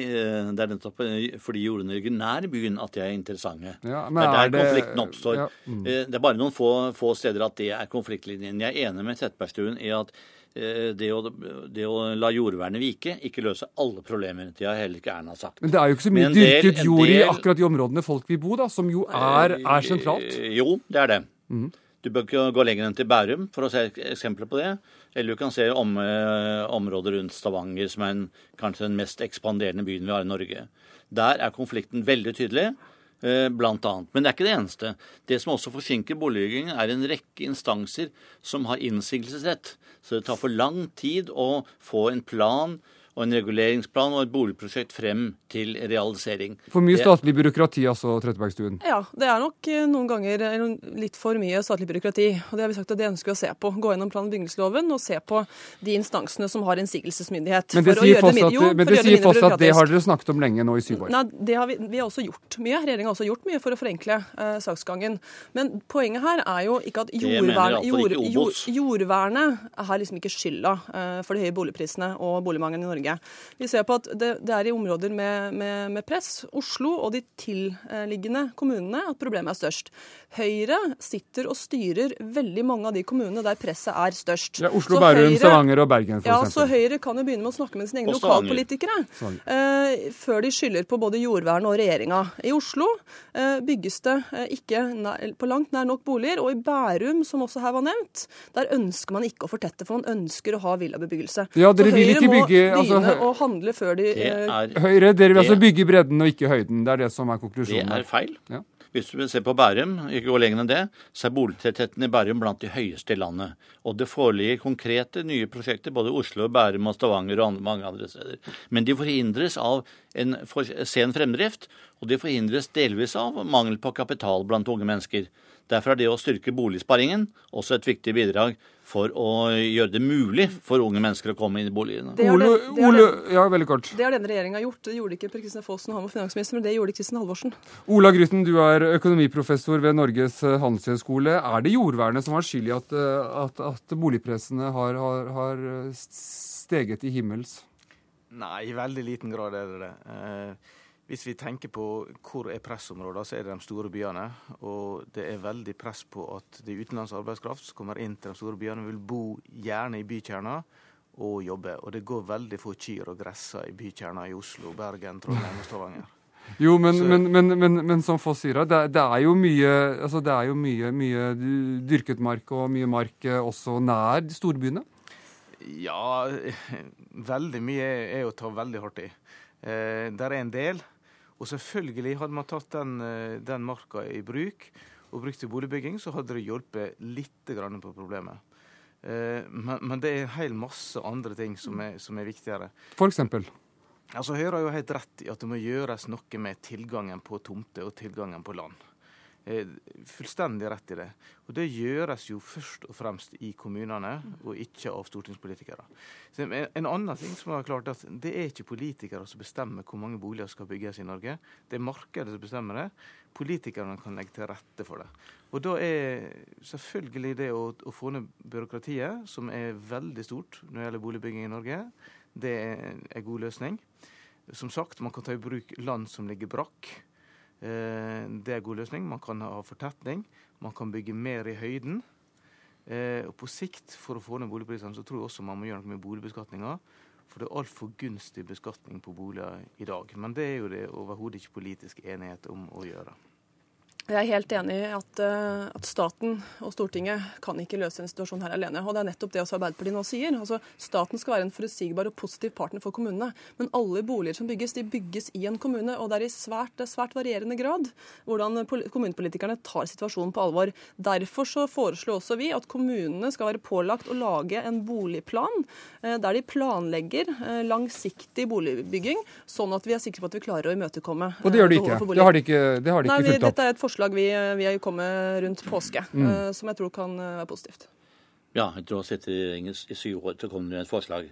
det er nettopp fordi jordene ligger nær byen at de er interessante. Ja, det er der er det- konflikten oppstår. ja, mm. Det er bare noen få, få steder at det er konfliktlinjen. Jeg er enig med Trettebergstuen i at det å, det å la jordvernet vike ikke løser alle problemer. Det har heller ikke Erna sagt. Men det er jo ikke så mye del- dyrket jord i akkurat de områdene folk vil bo, da, som jo er, er sentralt. Eh, Jo, det er det. Mm. Du bør ikke gå lenger enn til Bærum for å se eksempler på det. Eller du kan se om, eh, områder rundt Stavanger, som er en, kanskje den mest ekspanderende byen vi har i Norge. Der er konflikten veldig tydelig, eh, blant annet. Men det er ikke det eneste. Det som også forsinker boligbyggingen, er en rekke instanser som har innsigelsesrett. Så det tar for lang tid å få en plan og en reguleringsplan og et boligprosjekt frem til realisering. For mye statlig byråkrati, altså, Trettebergstuen. Ja, det er nok eh, noen ganger litt for mye statlig byråkrati. Og det har vi sagt at det ønsker vi å se på. Gå gjennom plan- og bygningsloven og se på de instansene som har innsigelsesmyndighet. Men det sier gjøre det, min- at, men for det sier mindre at det har dere snakket om lenge nå i syv år. Nei, det har vi, vi har også gjort mye. Regjeringa har også gjort mye for å forenkle eh, saksgangen. Men poenget her er jo ikke at jordvern, jord, ikke jord, jordvernet er liksom ikke skylda eh, for de høye boligprisene og boligmangelen i Norge. Vi ser på at det, det er i områder med, med, med press, Oslo og de tilliggende kommunene, at problemet er størst. Høyre sitter og styrer veldig mange av de kommunene der presset er størst. Ja, Oslo, Så Bærum, Høyre- Stavanger og Bergen, for ja, eksempel. så Høyre kan jo begynne med å snakke med sine egne lokalpolitikere eh, før de skylder på både jordvern og regjeringa. I Oslo eh, bygges det eh, ikke nær, på langt nær nok boliger, og i Bærum, som også her var nevnt, der ønsker man ikke å fortette, for man ønsker å ha villabebyggelse. Ja, dere så vil ikke må bygge- altså, begynne å handle før de er, Høyre, dere vil altså bygge bredden og ikke høyden. Det er det som er konklusjonen. Det er feil. Ja. Hvis du vil se på Bærum, ikke gå lenger enn det, så er boligtettheten i Bærum blant de høyeste i landet. Og det foreligger konkrete nye prosjekter både i Oslo, Bærum og Stavanger og andre, mange andre steder. Men de forhindres av en for sen fremdrift, og de forhindres delvis av mangel på kapital blant unge mennesker. Derfor er det å styrke boligsparingen også et viktig bidrag for å gjøre det mulig for unge mennesker å komme inn i boligene. Det har den- det har Ole, den- ja, veldig kort. Det har denne regjeringa gjort. Det gjorde ikke Per Kristian Fossen og han var finansminister, men det gjorde Kristin Halvorsen. Ola Grytten, du er økonomiprofessor ved Norges eh, handelshøyskole. Er det jordvernet som har skyld i at, eh, at, at boligpressene har, har, har eh, steget i himmels? Nei, i veldig liten grad er det det. Hvis vi tenker på hvor er pressområdene, så er det de store byene. Og det er veldig press på at det er utenlandsk arbeidskraft som kommer inn til de store byene, vil bo gjerne i bykjerna og jobbe. Og det går veldig få kyr og gresser i bykjerna i Oslo, Bergen, Trondheim og Stavanger. [laughs] Jo, men, men, men, men, men som Foss sier, det, det er jo mye, altså det er jo mye, mye dyrket mark og mye mark eh, også nær de storbyene. Ja, veldig mye er å ta veldig hardt i. Eh, der er en del. Og selvfølgelig, hadde man tatt den, eh, den marka i bruk og brukt til boligbygging, så hadde det hjulpet litt grann på problemet. Eh, men, men det er en hel masse andre ting som er, som er viktigere. For eksempel. Altså, Høyre har jo helt rett i at det må gjøres noe med tilgangen på tomter og tilgangen på land. Eh, fullstendig rett i det. Og det gjøres jo først og fremst i kommunene, og ikke av stortingspolitikere. Så en, en annen ting som er klart at Det er ikke politikere som bestemmer hvor mange boliger skal bygges i Norge. Det er markedet som bestemmer det. Politikerne kan legge til rette for det. Og da er selvfølgelig det å, å få ned byråkratiet, som er veldig stort når det gjelder boligbygging i Norge, det er en god løsning. Som sagt, man kan ta i bruk land som ligger brakk. Eh, Det er en god løsning. Man kan ha fortetning. Man kan bygge mer i høyden. Eh, Og på sikt, for å få ned boligprisene, så tror jeg også man må gjøre noe med boligbeskatninga. For det er altfor gunstig beskatning på boliger i dag. Men det er jo det overhodet ikke politisk enighet om å gjøre. Jeg er helt enig i at, eh, at staten og Stortinget kan ikke løse en situasjon her alene. Og det er nettopp det også Arbeiderpartiet nå sier. Altså, staten skal være en forutsigbar og positiv partner for kommunene. Men alle boliger som bygges, de bygges i en kommune. Og det er i svært, det svært varierende grad hvordan kommunepolitikerne tar situasjonen på alvor. Derfor så foreslår også vi at kommunene skal være pålagt å lage en boligplan eh, der de planlegger eh, langsiktig boligbygging, sånn at vi er sikre på at vi klarer å imøtekomme Og det gjør de ikke. Det har de ikke, det har de ikke fulgt opp. Dette er et forslag vi, vi jo kommet rundt påske, Mm. eh, som jeg tror kan eh, være positivt. Ja, etter å ha sittet i regjeringen i syv år, så kom det et forslag.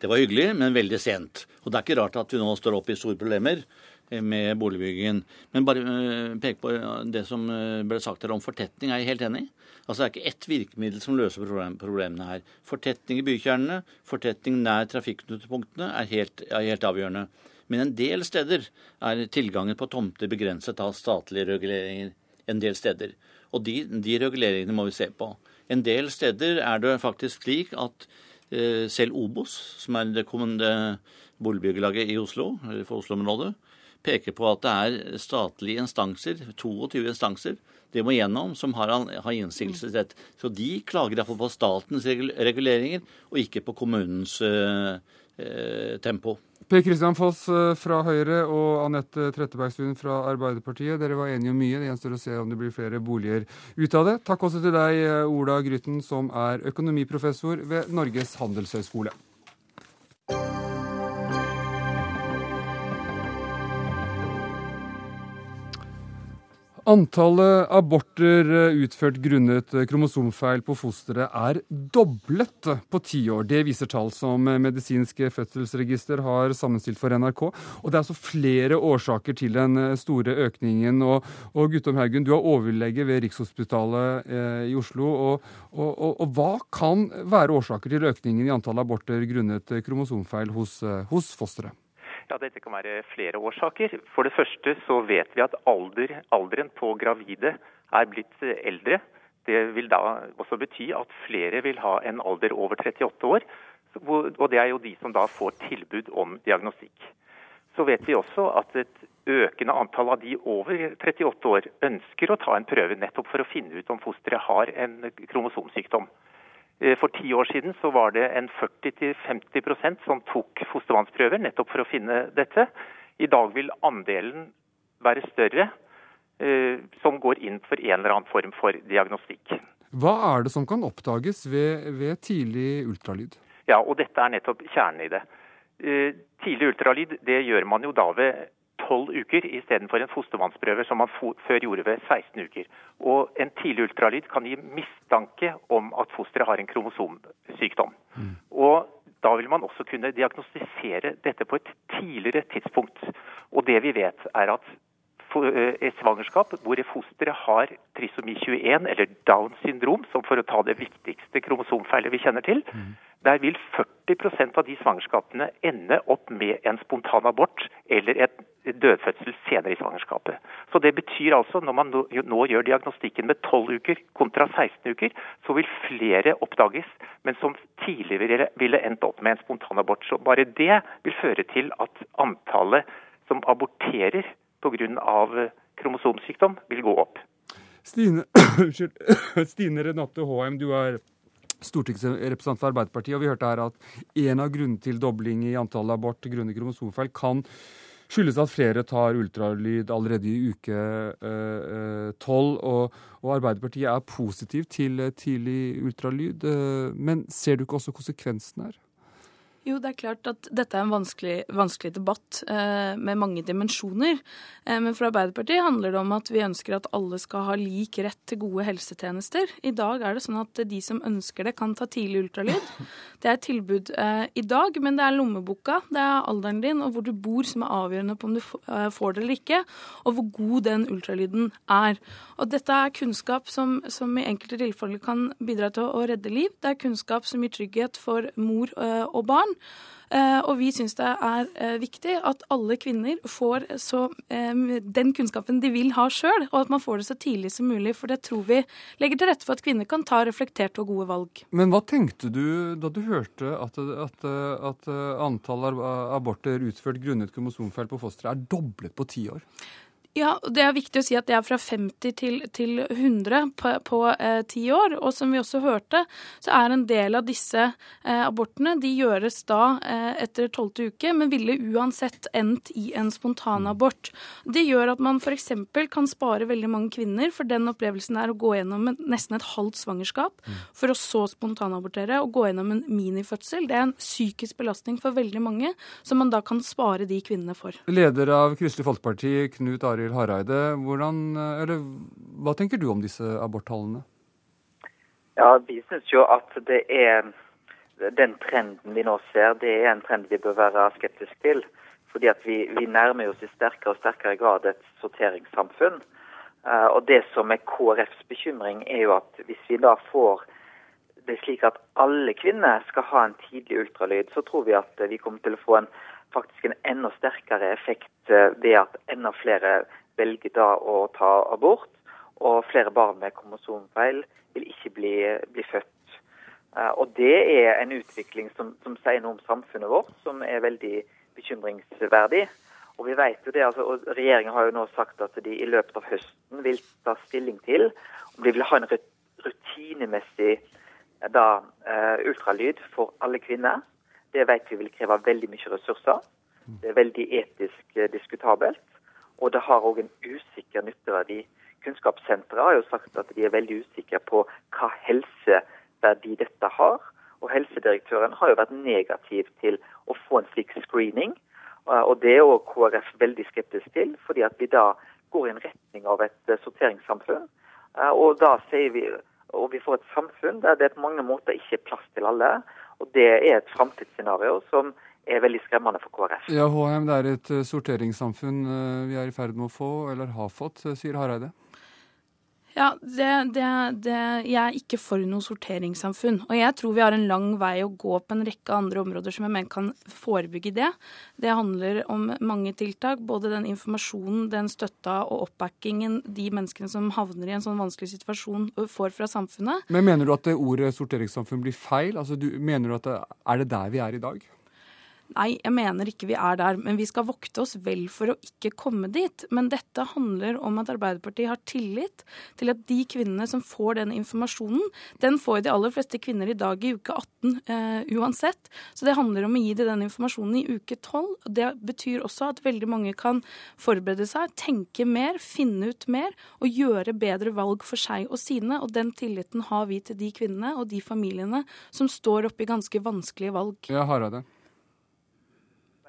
Det var hyggelig, men veldig sent. Og det er ikke rart at vi nå står oppe i store problemer med boligbyggingen. Men bare peke på det som ble sagt her om fortetning, er jeg helt enig i. Altså Det er ikke ett virkemiddel som løser problemene her. Fortetning i bykjernene, fortetning nær trafikknutepunktene er helt, er helt avgjørende. Men en del steder er tilgangen på tomter begrenset av statlige reguleringer. En del steder. Og de, de reguleringene må vi se på. En del steder er det faktisk slik at eh, selv Obos, som er det kommende boligbyggelaget i Oslo, eller for Oslo-området, peker på at det er statlige instanser, 22 instanser, det må gjennom, som har, har innsigelsesrett. Så de klager iallfall på statens reguleringer, og ikke på kommunens eh, eh, tempo. Per Kristian Foss eh, fra Høyre og Anette Trettebergstuen fra Arbeiderpartiet. Dere var enige om mye. Det gjenstår å se om det blir flere boliger ut av det. Takk også til deg, eh, Ola Grytten, som er økonomiprofessor ved Norges handelshøyskole. Antallet aborter eh, utført grunnet eh, kromosomfeil på fosteret er doblet på ti år. Det viser tall som eh, Medisinsk fødselsregister har sammenstilt for NRK. Og det er altså flere årsaker til den store økningen. Og, og Guttorm Haugen, du er overlege ved Rikshospitalet i Oslo. Og, og, og, hva kan være årsaker til økningen i antall aborter grunnet kromosomfeil hos, hos fosteret? Ja, Dette kan være flere årsaker. For det første så vet vi at alder, alderen på gravide er blitt eh, eldre. Det vil da også bety at flere vil ha en alder over 38 år. Og det er jo de som da får tilbud om diagnostikk. Så vet vi også at et økende antall av de over 38 år ønsker å ta en prøve nettopp for å finne ut om fosteret har en kromosomsykdom. Eh, for ti år siden så var det en 40-50% som tok fostervannsprøver nettopp for å finne dette. I dag vil andelen være større eh, som går inn for en eller annen form for diagnostikk. Hva er det som kan oppdages ved, ved tidlig ultralyd? Ja, og Dette er nettopp kjernen i det. Eh, tidlig ultralyd det gjør man jo da ved tolv uker istedenfor en fostervannsprøve som man før gjorde ved 16 uker. Og En tidlig ultralyd kan gi mistanke om at fosteret har en kromosomsykdom. Mm. Og Da vil man også kunne diagnostisere dette på et tidligere tidspunkt. Og Det vi vet er at Eh, et svangerskap hvor fosteret har trisomi 21, eller Downs syndrom, som for å ta det viktigste kromosomfeilet vi kjenner til, mm. Der vil 40% av de svangerskapene ende opp med en spontan abort eller et dødfødsel senere i svangerskapet. Så det betyr altså, når man nå, gjør diagnostikken med 12 uker kontra 16 uker, så vil flere oppdages, men som tidligere ville endt opp med en spontanabort. Så bare det vil føre til at antallet som aborterer pga. Eh, kromosomsykdom vil gå opp. Stine, [coughs] [coughs] Stine Renate Håheim, du er stortingsrepresentant for Arbeiderpartiet, og vi hørte her at en av grunnene til dobling i antallet abort grunnet kromosomfeil kan skyldes at flere tar ultralyd allerede i uke eh, tolv. Uh, og, og, Arbeiderpartiet er positiv til tidlig ultralyd. Men ser du ikke også konsekvensen her? Jo, det er klart at dette er en vanskelig, vanskelig debatt eh, med mange dimensjoner. Eh, men for Arbeiderpartiet handler det om at vi ønsker at alle skal ha lik rett til gode helsetjenester. I dag er det sånn at de som ønsker det, kan ta tidlig ultralyd. Det er et tilbud eh, i dag, men det er lommeboka, det er alderen din og hvor du bor som er avgjørende på om du eh, får det eller ikke, og hvor god den ultralyden er. Og dette er kunnskap som, som i enkelte tilfeller kan bidra til å redde liv. Det er kunnskap som gir trygghet for mor eh, og barn. Eh, og vi syns det er eh, viktig at alle kvinner får så, den kunnskapen de vil ha sjøl, og at man får det så tidlig som mulig. For det tror vi legger til rette for at kvinner kan ta reflekterte og gode valg. Men hva tenkte du da du hørte at, at, at antall aborter utført grunnet kromosomfeil på fosteret er doblet på ti år? Ja, Det er viktig å si at det er fra 50 til, til 100 på, på eh, ti år. Og som vi også hørte, så er en del av disse eh, abortene de gjøres da eh, etter tolvte uke, men ville uansett endt i en spontanabort. Det gjør at man f.eks. kan spare veldig mange kvinner for den opplevelsen er å gå gjennom en, nesten et halvt svangerskap, for å så spontanabortere og gå gjennom en minifødsel. Det er en psykisk belastning for veldig mange, som man da kan spare de kvinnene for. Leder av Kristelig Folkeparti, Knut Arild Arild Hareide. Hvordan, eller, hva tenker du om disse aborttallene? Ja, Vi syns jo at det er den trenden vi nå ser, det er en trend vi bør være skeptiske til. Fordi at vi, vi nærmer oss i sterkere og sterkere grad et sorteringssamfunn. Uh, og Det som er KrFs bekymring, er jo at hvis vi da får det slik at alle kvinner skal ha en tidlig ultralyd, så tror vi at vi kommer til å få en, faktisk en enda sterkere effekt uh, ved at enda flere velger da å ta abort. Og flere barn med kromosomfeil vil ikke bli, bli født. Uh, og Det er en utvikling som, som sier noe om samfunnet vårt, som er veldig bekymringsverdig. Og vi vet jo det, altså, og Regjeringen har jo nå sagt at de i løpet av høsten vil ta stilling til om de vil ha en rutinemessig eh, da, ultralyd for alle kvinner. Det vet vi vil kreve veldig mye ressurser. Det er veldig etisk uh, diskutabelt. Og det har òg en usikker nytteverdi. Kunnskapssenteret har jo sagt at de er veldig usikre på hva helseverdi dette har. Og helsedirektøren har jo vært negativ til å få en slik screening. Eh, og Det er òg KrF veldig skeptisk til, fordi at vi da går i en retning av et eh, sorteringssamfunn. Eh, og da sier vi og vi får et samfunn der det på mange måter ikke er plass til alle. Og Det er et framtidsscenario som er veldig skremmende for KrF. Ja, HM, Det er et sorteringssamfunn vi er i ferd med å få, eller har fått, sier Hareide? Ja, det, det, det, Jeg er ikke for noe sorteringssamfunn. Og jeg tror vi har en lang vei å gå på en rekke andre områder som jeg mener kan forebygge det. Det handler om mange tiltak. Både den informasjonen, den støtta og oppbackingen de menneskene som havner i en sånn vanskelig situasjon, får fra samfunnet. Men mener du at det ordet sorteringssamfunn blir feil? Altså, du, mener du at det, Er det der vi er i dag? Nei, jeg mener ikke vi er der. Men vi skal vokte oss vel for å ikke komme dit. Men dette handler om at Arbeiderpartiet har tillit til at de kvinnene som får den informasjonen, den får de aller fleste kvinner i dag i uke 18 eh, uansett. Så det handler om å gi dem den informasjonen i uke 12. Det betyr også at veldig mange kan forberede seg, tenke mer, finne ut mer og gjøre bedre valg for seg og sine. Og den tilliten har vi til de kvinnene og de familiene som står oppe i ganske vanskelige valg. Ja, Harade.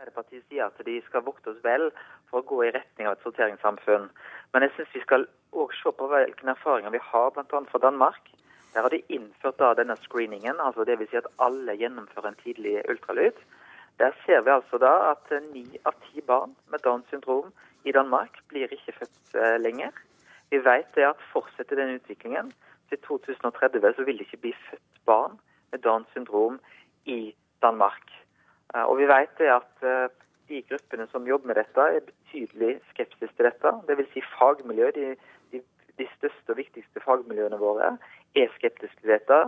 Arbeiderpartiet sier at de skal vokte oss vel for å gå i retning av et sorteringssamfunn. Men jeg syns vi skal òg se på hvilke erfaringer vi har bl.a. fra Danmark. Der har de innført da denne screeningen, altså dvs. Si at alle gjennomfører en tidlig ultralyd. Der ser vi altså da at ni av ti barn med Downs syndrom i Danmark blir ikke født eh, lenger. Vi vet det at fortsetter den utviklingen, til 2030 så vil det ikke bli født barn med Downs syndrom i Danmark. Eh, og vi vet at eh, de gruppene som jobber med dette, er betydelig skepsis til dette. Dvs. Si fagmiljø, de, de, de, største og viktigste fagmiljøene våre er skeptiske til dette.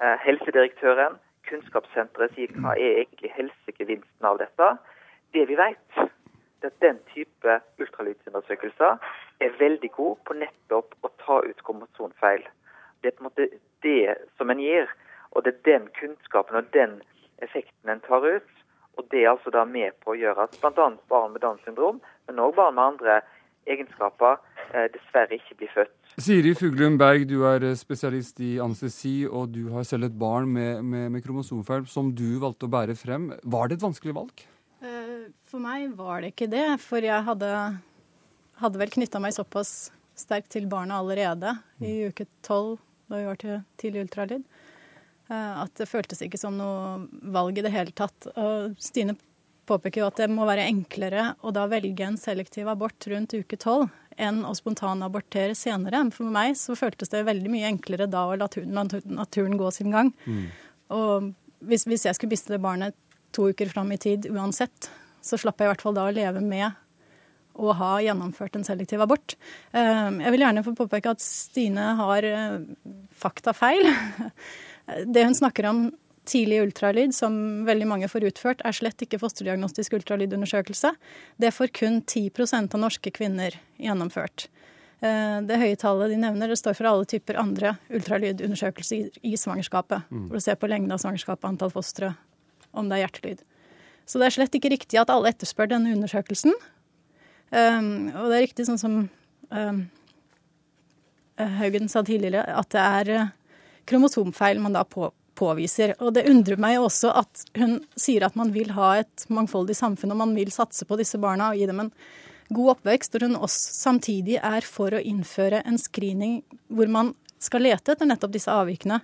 Eh, helsedirektøren, Kunnskapssenteret sier hva er egentlig helsegevinsten av dette. Det vi vet, er at den type ultralydsundersøkelser er veldig god på nettopp å ta ut kromosonfeil. Det er på en måte det som en gir, og det er den kunnskapen og den effekten en tar ut, og Det er altså da med på å gjøre at bl.a. barn med Downs syndrom, men òg barn med andre egenskaper, eh, dessverre ikke blir født. Siri Fuglum Berg, du er eh, spesialist i anestesi, og du har selv et barn med, med, med kromosomfeil som du valgte å bære frem. Var det et vanskelig valg? Eh, for meg var det ikke det, for jeg hadde, hadde vel knytta meg såpass sterkt til barna allerede i uke tolv da vi var til tidlig ultralyd. Eh, at det føltes ikke som noe valg i det hele tatt. Og Stine påpeker jo at det må være enklere å da velge en selektiv abort rundt uke tolv enn å spontanabortere senere. For meg så føltes det veldig mye enklere da å la naturen, gå sin gang. Mm. Og hvis, hvis, jeg skulle miste det barnet to uker fram i tid uansett, så slapp jeg i hvert fall da å leve med å ha gjennomført en selektiv abort. Eh, jeg vil gjerne få påpeke at Stine har eh, faktafeil. [laughs] Det hun snakker om tidlig ultralyd, som veldig mange får utført, er slett ikke fosterdiagnostisk ultralydundersøkelse. Det får kun 10% av norske kvinner gjennomført. Eh, det høye tallet de nevner, det står for alle typer andre ultralydundersøkelser i svangerskapet. Mm. For å se på lengde av svangerskapet, antall fostre, om det er hjertelyd. Så det er slett ikke riktig at alle etterspør denne undersøkelsen. Um, og det er riktig sånn som um, Haugen sa tidligere, at det er kromosomfeil man da på, påviser. Og det undrer meg også at hun sier at man vil ha et mangfoldig samfunn, og man vil satse på disse barna og gi dem en god oppvekst, og hun også samtidig er for å innføre en screening hvor man skal lete etter nettopp disse avvikene.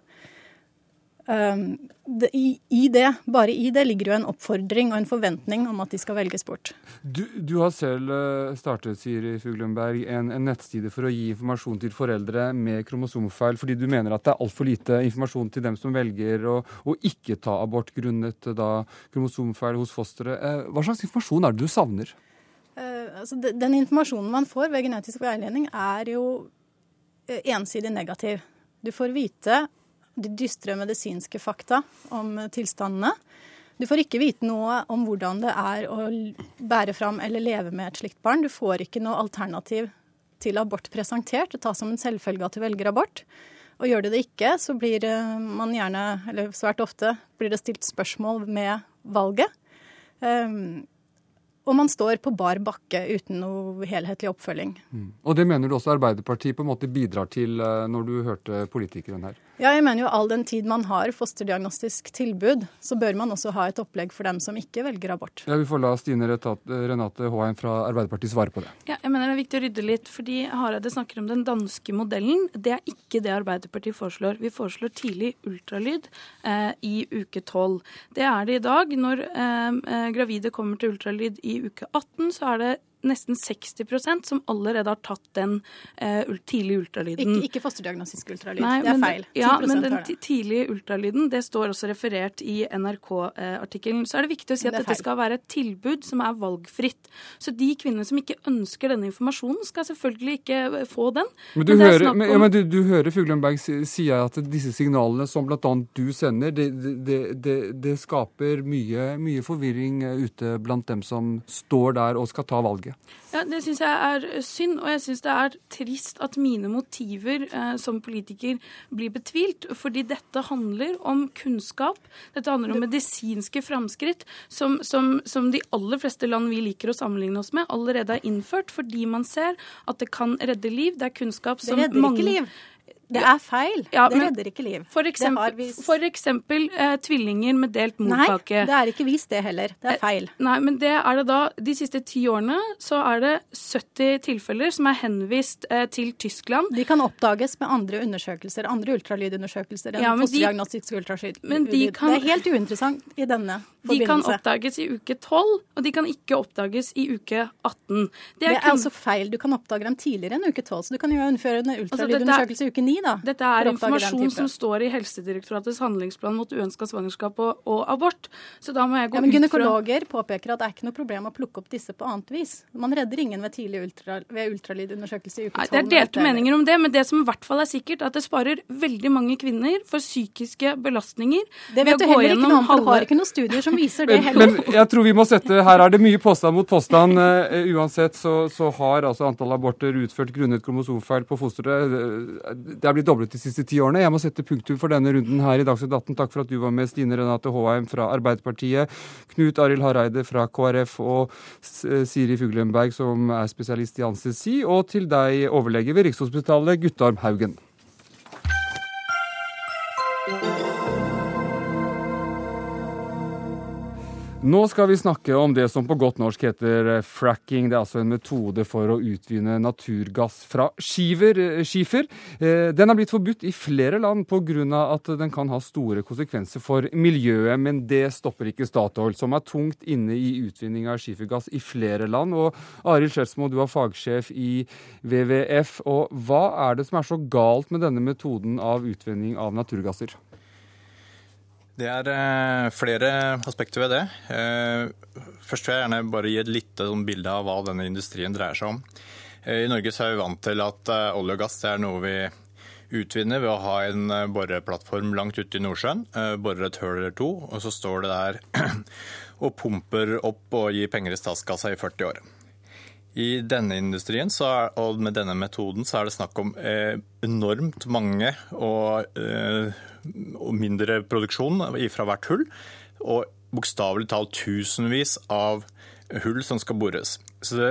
Det, i, det, bare i det ligger jo en oppfordring og en forventning om at de skal velges bort. Du, du har selv uh, startet Siri Fuglenberg, en, en nettside for å gi informasjon til foreldre med kromosomfeil, fordi du mener at det er altfor lite informasjon til dem som velger å, å ikke ta abort grunnet da, kromosomfeil hos fosteret. Uh, hva slags informasjon er det du savner? Altså, den informasjonen man får ved genetisk veiledning, er jo ensidig negativ. Du får vite de dystre medisinske fakta om tilstandene. Du får ikke vite noe om hvordan det er å bære fram eller leve med et slikt barn. Du får ikke noe alternativ til abort presentert. Det tas som en selvfølge at du velger abort. Og gjør du det ikke, så blir man gjerne, eller svært ofte, blir det stilt spørsmål med valget. Um, og man står på bar bakke uten noe helhetlig oppfølging. Mm. Og det mener du også Arbeiderpartiet på en måte bidrar til eh, når du hørte politikeren her? Ja, jeg mener jo all den tid man har fosterdiagnostisk tilbud, så bør man også ha et opplegg for dem som ikke velger abort. Ja, Vi får la Stine Renate Håheim fra Arbeiderpartiet svare på det. Ja, jeg mener det er viktig å rydde litt, fordi Hareide snakker om den danske modellen. Det er ikke det Arbeiderpartiet foreslår. Vi foreslår tidlig ultralyd eh, i uke 12. Det er det i dag. Når eh, eh gravide kommer til ultralyd i uke 18, så er det nesten 60% som allerede har tatt den uh, tidlige ultralyden. Ikke, ikke fosterdiagnostisk ultralyd, Nei, det er feil. Ja, men den tidlige ultralyden, det står også referert i NRK-artikkelen. Så er det viktig å si at det dette skal være et tilbud som er valgfritt. Så de kvinnene som ikke ønsker denne informasjonen, skal selvfølgelig ikke eh, få den. Men du, men hører, om... ja, du, du hører Fuglenberg si at disse signalene som bl.a. du sender, det, det, det, det skaper mye, mye forvirring ute blant dem som står der og skal ta valget. Norge. Ja, Det syns jeg er synd, og jeg syns det er trist at mine motiver eh, som politiker blir betvilt. Fordi dette handler om kunnskap, dette handler om medisinske framskritt som, som, som, de aller fleste land vi liker å sammenligne oss med, allerede er innført fordi man ser at det kan redde liv. Det er kunnskap som mange Det redder ikke liv. Det er feil. Ja, det redder ikke liv. For eksempel, for eksempel eh, tvillinger med delt morkake. Nei, det er ikke vist det heller. Det er eh, feil. Nei, men det er det da De siste ti årene så er det 70 tilfeller som er henvist eh, til Tyskland. De kan oppdages med andre undersøkelser, andre ultralydundersøkelser enn ja, fosterdiagnostisk ultralyd. Men de kan, det er helt uinteressant i denne forbindelse. De kan oppdages i uke 12, og de kan ikke oppdages i uke 18. Det er, det er kun... altså feil. Du kan oppdage dem tidligere enn uke 12, så du kan jo innføre en altså, ultralydundersøkelse altså, i uke 9 da. Dette er informasjon som står i Helsedirektoratets handlingsplan mot uønska svangerskap og, og, abort. Så da må jeg gå ja, men Gynekologer fra... påpeker at det er ikke noe problem å plukke opp disse på annet vis. Man redder ingen ved tidlig ultra, ved ultralydundersøkelse i uke 12. Det er delte meninger om det, men det som i hvert fall er sikkert, er at det sparer veldig mange kvinner for psykiske belastninger. Det vet du heller ikke noe om, for du har ikke noen studier som viser [laughs] det heller. Men jeg tror vi må sette Her er det mye påstand mot påstand. Uh, uansett så, så, har altså antall aborter utført grunnet kromosomfeil på fosteret Det er blitt doblet de siste ti årene. Jeg må sette punktum for denne runden her i Dagsnytt 18. Takk for at du var med, Stine Renate Håheim fra Arbeiderpartiet, Knut Arild Hareide fra KrF og Siri Fuglenberg, som er spesialist i anestesi, og til deg, overlege ved Rikshospitalet, Guttorm Haugen. Nå skal vi snakke om det som på godt norsk heter eh, fracking. Det er altså en metode for å utvinne naturgass fra skiver, eh, skifer. Eh, den har blitt forbudt i flere land pga. at den kan ha store konsekvenser for miljøet. Men det stopper ikke Statoil, som er tungt inne i utvinning av skifergass i flere land. Og Arild Skjelsmo, du er fagsjef i WWF. Og hva er det som er så galt med denne metoden av utvinning av naturgasser? Det er eh, flere aspekter ved det. Eh, først vil jeg gjerne bare gi et lite sånn bilde av hva denne industrien dreier seg om. Eh, I Norge er vi vant til at olje og gass er noe vi utvinner ved å ha en boreplattform langt ute i Nordsjøen. Borer et høl eller to, og så står det der [clears throat] og pumper opp og gir penger i statskassa i 40 år. I denne industrien er, og med denne metoden så er det snakk om enormt mange og og mindre produksjon fra hvert hull. Og bokstavelig talt tusenvis av hull som skal bores. Så det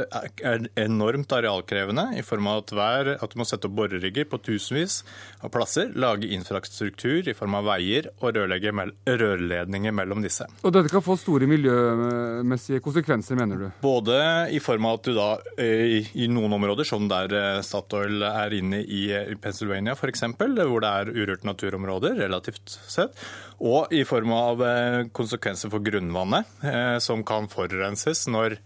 er enormt arealkrevende i form av at, hver, at du må sette opp borerigger på tusenvis av plasser, lage infrastruktur i form av veier og rørledninger mellom disse. Og dette kan få store miljømessige konsekvenser, mener du? Både i form av at du da i, i noen områder, som der eh, Statoil er inne i, i Pennsylvania f.eks., hvor det er urørte naturområder relativt sett, og i form av eh, konsekvenser for grunnvannet, eh, som kan forurenses når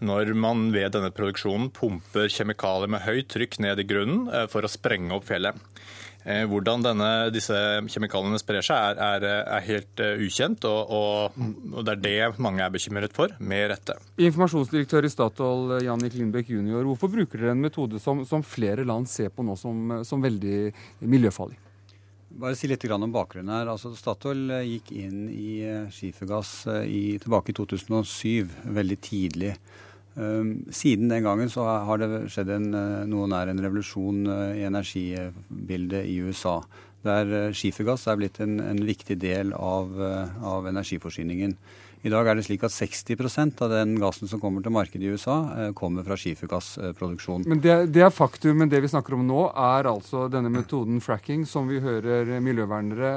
når man ved denne produksjonen pumper kjemikalier med høyt trykk ned i grunnen eh, for å sprenge opp fjellet. Eh, hvordan denne, disse kjemikaliene sprer seg, er, er, er helt ukjent, og, og, og, det er det mange er bekymret for, med rette. Informasjonsdirektør i Statoil, Jannik Lindbekk jr., hvorfor bruker dere en metode som, som flere land ser på nå som, som veldig miljøfarlig? Bare si litt om bakgrunnen her. Altså, Statoil gikk inn i skifergass i, tilbake i 2007, veldig tidlig. Ehm, siden den gangen så har det skjedd en, eh, noe nær en revolusjon eh, i energibildet i USA. Der eh, skifergass er blitt en, en viktig del av, av, energiforsyningen. I dag er det slik at 60% av den gassen som kommer til markedet i USA, kommer fra skifergassproduksjon. Men det, det, er faktum, men det vi snakker om nå, er altså denne metoden fracking, som vi hører miljøvernere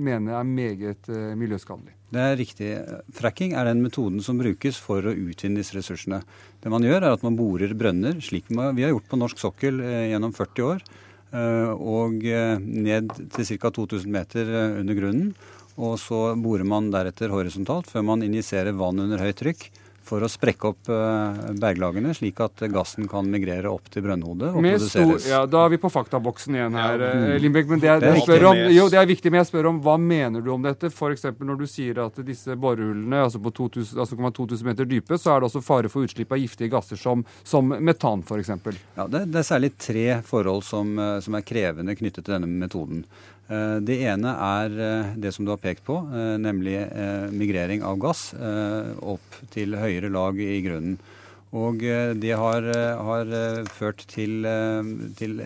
mener er meget miljøskadelig. Det er riktig. Fracking er den metoden som brukes for å utvinne disse ressursene. Det man gjør, er at man borer brønner, slik vi har gjort på norsk sokkel eh, gjennom 40 år, eh, og eh, ned til ca. 2000 meter under grunnen. Og så borer man deretter horisontalt før man injiserer vann under høyt trykk for å sprekke opp eh, berglagene, slik at gassen kan migrere opp til brønnhodet og Med produseres. Stor, ja, Da er vi på faktaboksen igjen her, ja. Eh, Lindbekk. Men det er, det, er om, jo, det er, viktig, men jeg spør om hva mener du om dette? F.eks. når du sier at disse borehullene altså på 2000, altså 2000 meter dype, så er det også fare for utslipp av giftige gasser som, som metan f.eks. Ja, det, det, er særlig tre forhold som, eh, som er krevende knyttet til denne metoden. Eh, det ene er eh, det som du har pekt på, eh, nemlig migrering av gass opp til høyere lag i grunnen. Og det har, har ført til, til,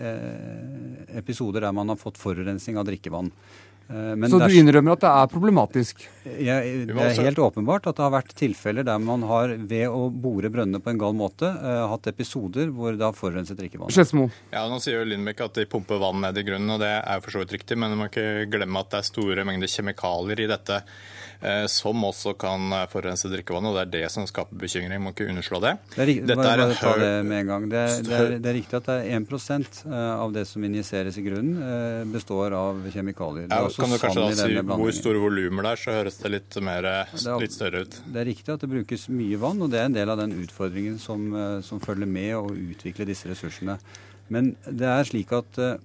episoder der man har fått forurensning av drikkevann. Eh, men så du innrømmer at det er problematisk? Ja, det er helt åpenbart at det har vært tilfeller der man har ved å bore brønnene på en gal måte uh, hatt episoder hvor det har forurenset drikkevannet. Ja, Nå sier jo Lindbekk at de pumper vann ned i grunnen, og det er for så vidt riktig. Men man må ikke glemme at det er store mengder kjemikalier i dette som også kan forurense drikkevannet. og Det er det som skaper bekymring. Må ikke underslå det. Det er, riktig, bare, bare ta det med en gang. Det er, det er, er riktig at det er 1% av det som injiseres i grunnen, består av kjemikalier. Ja, kan du kanskje da si hvor store volumer det er, så høres det litt, mer, litt, større ut. Det er riktig at det brukes mye vann, og det er en del av den utfordringen som, eh, som følger med å utvikle disse ressursene. Men det er slik at uh,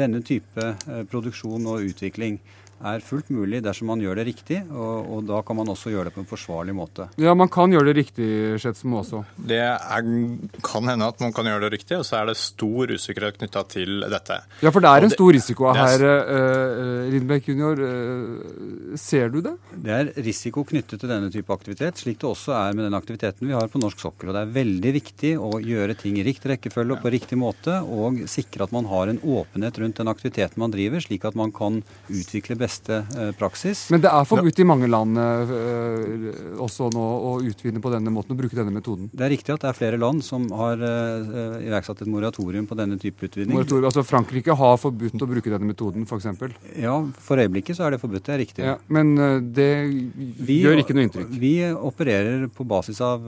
denne type produksjon og utvikling er fullt mulig dersom man gjør det riktig, og, og, da kan man også gjøre det på en forsvarlig måte. Ja, man kan gjøre det riktig, Skjetsmo også? Det er, kan hende at man kan gjøre det riktig, og så er det stor usikkerhet knytta til dette. Ja, for det er en stor risiko her, uh, Lindbekk junior. Uh, ser du det? Det er risiko knyttet til denne type aktivitet, slik det også er med den aktiviteten vi har på norsk sokkel. Og det er veldig viktig å gjøre ting i riktig rekkefølge og på riktig måte, og sikre at man har en åpenhet rundt den aktiviteten man driver, slik at man kan utvikle best beste eh, praksis. Men det er forbudt i mange land uh, også nå å utvinne på denne måten og bruke denne metoden? Det er riktig at det er flere land som har iverksatt et moratorium på denne type utvinning. Moratorium, altså Frankrike har forbudt å bruke denne metoden, f.eks.? Ja, for øyeblikket så er det forbudt, det er riktig. Ja, men det vi, gjør ikke noe inntrykk? Vi opererer på basis av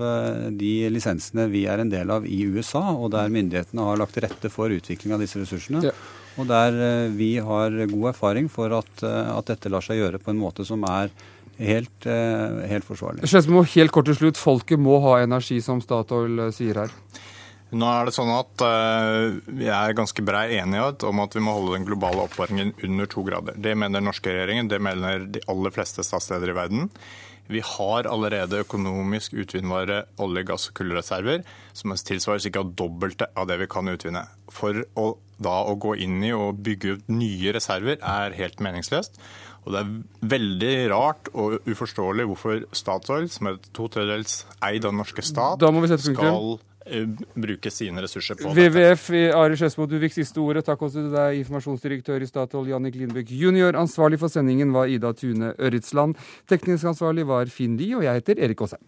de lisensene vi er en del av i USA, og der myndighetene har lagt til rette for utvikling av disse ressursene. Ja. Og der eh, vi har god erfaring for at, eh, at dette lar seg gjøre på en måte som er helt, eh, helt forsvarlig. Skjesmo, helt kort til slutt. Folket må ha energi, som Statoil sier her. Nå er det sånn at uh, Vi er ganske brei enighet om at vi må holde den globale oppvarmingen under to grader. Det mener den norske regjeringen, det mener de aller fleste statsledere i verden. Vi har allerede økonomisk utvinnbare olje-, gass- og kullreserver som tilsvarer ca. dobbelte av det vi kan utvinne. For å, da å gå inn i og bygge ut nye reserver er helt meningsløst. Og det er veldig rart og uforståelig hvorfor Statoil, som er to tredjedels eid av den norske stat, skal bruke sine ressurser på WWF. Ari Skedsmo, du fikk siste ordet. Takk også til deg, informasjonsdirektør i Statoil, Jannik Lindbøk jr. Ansvarlig for sendingen var Ida Tune Øritsland. Teknisk ansvarlig var Finn Lie, og jeg heter Erik Aasheim.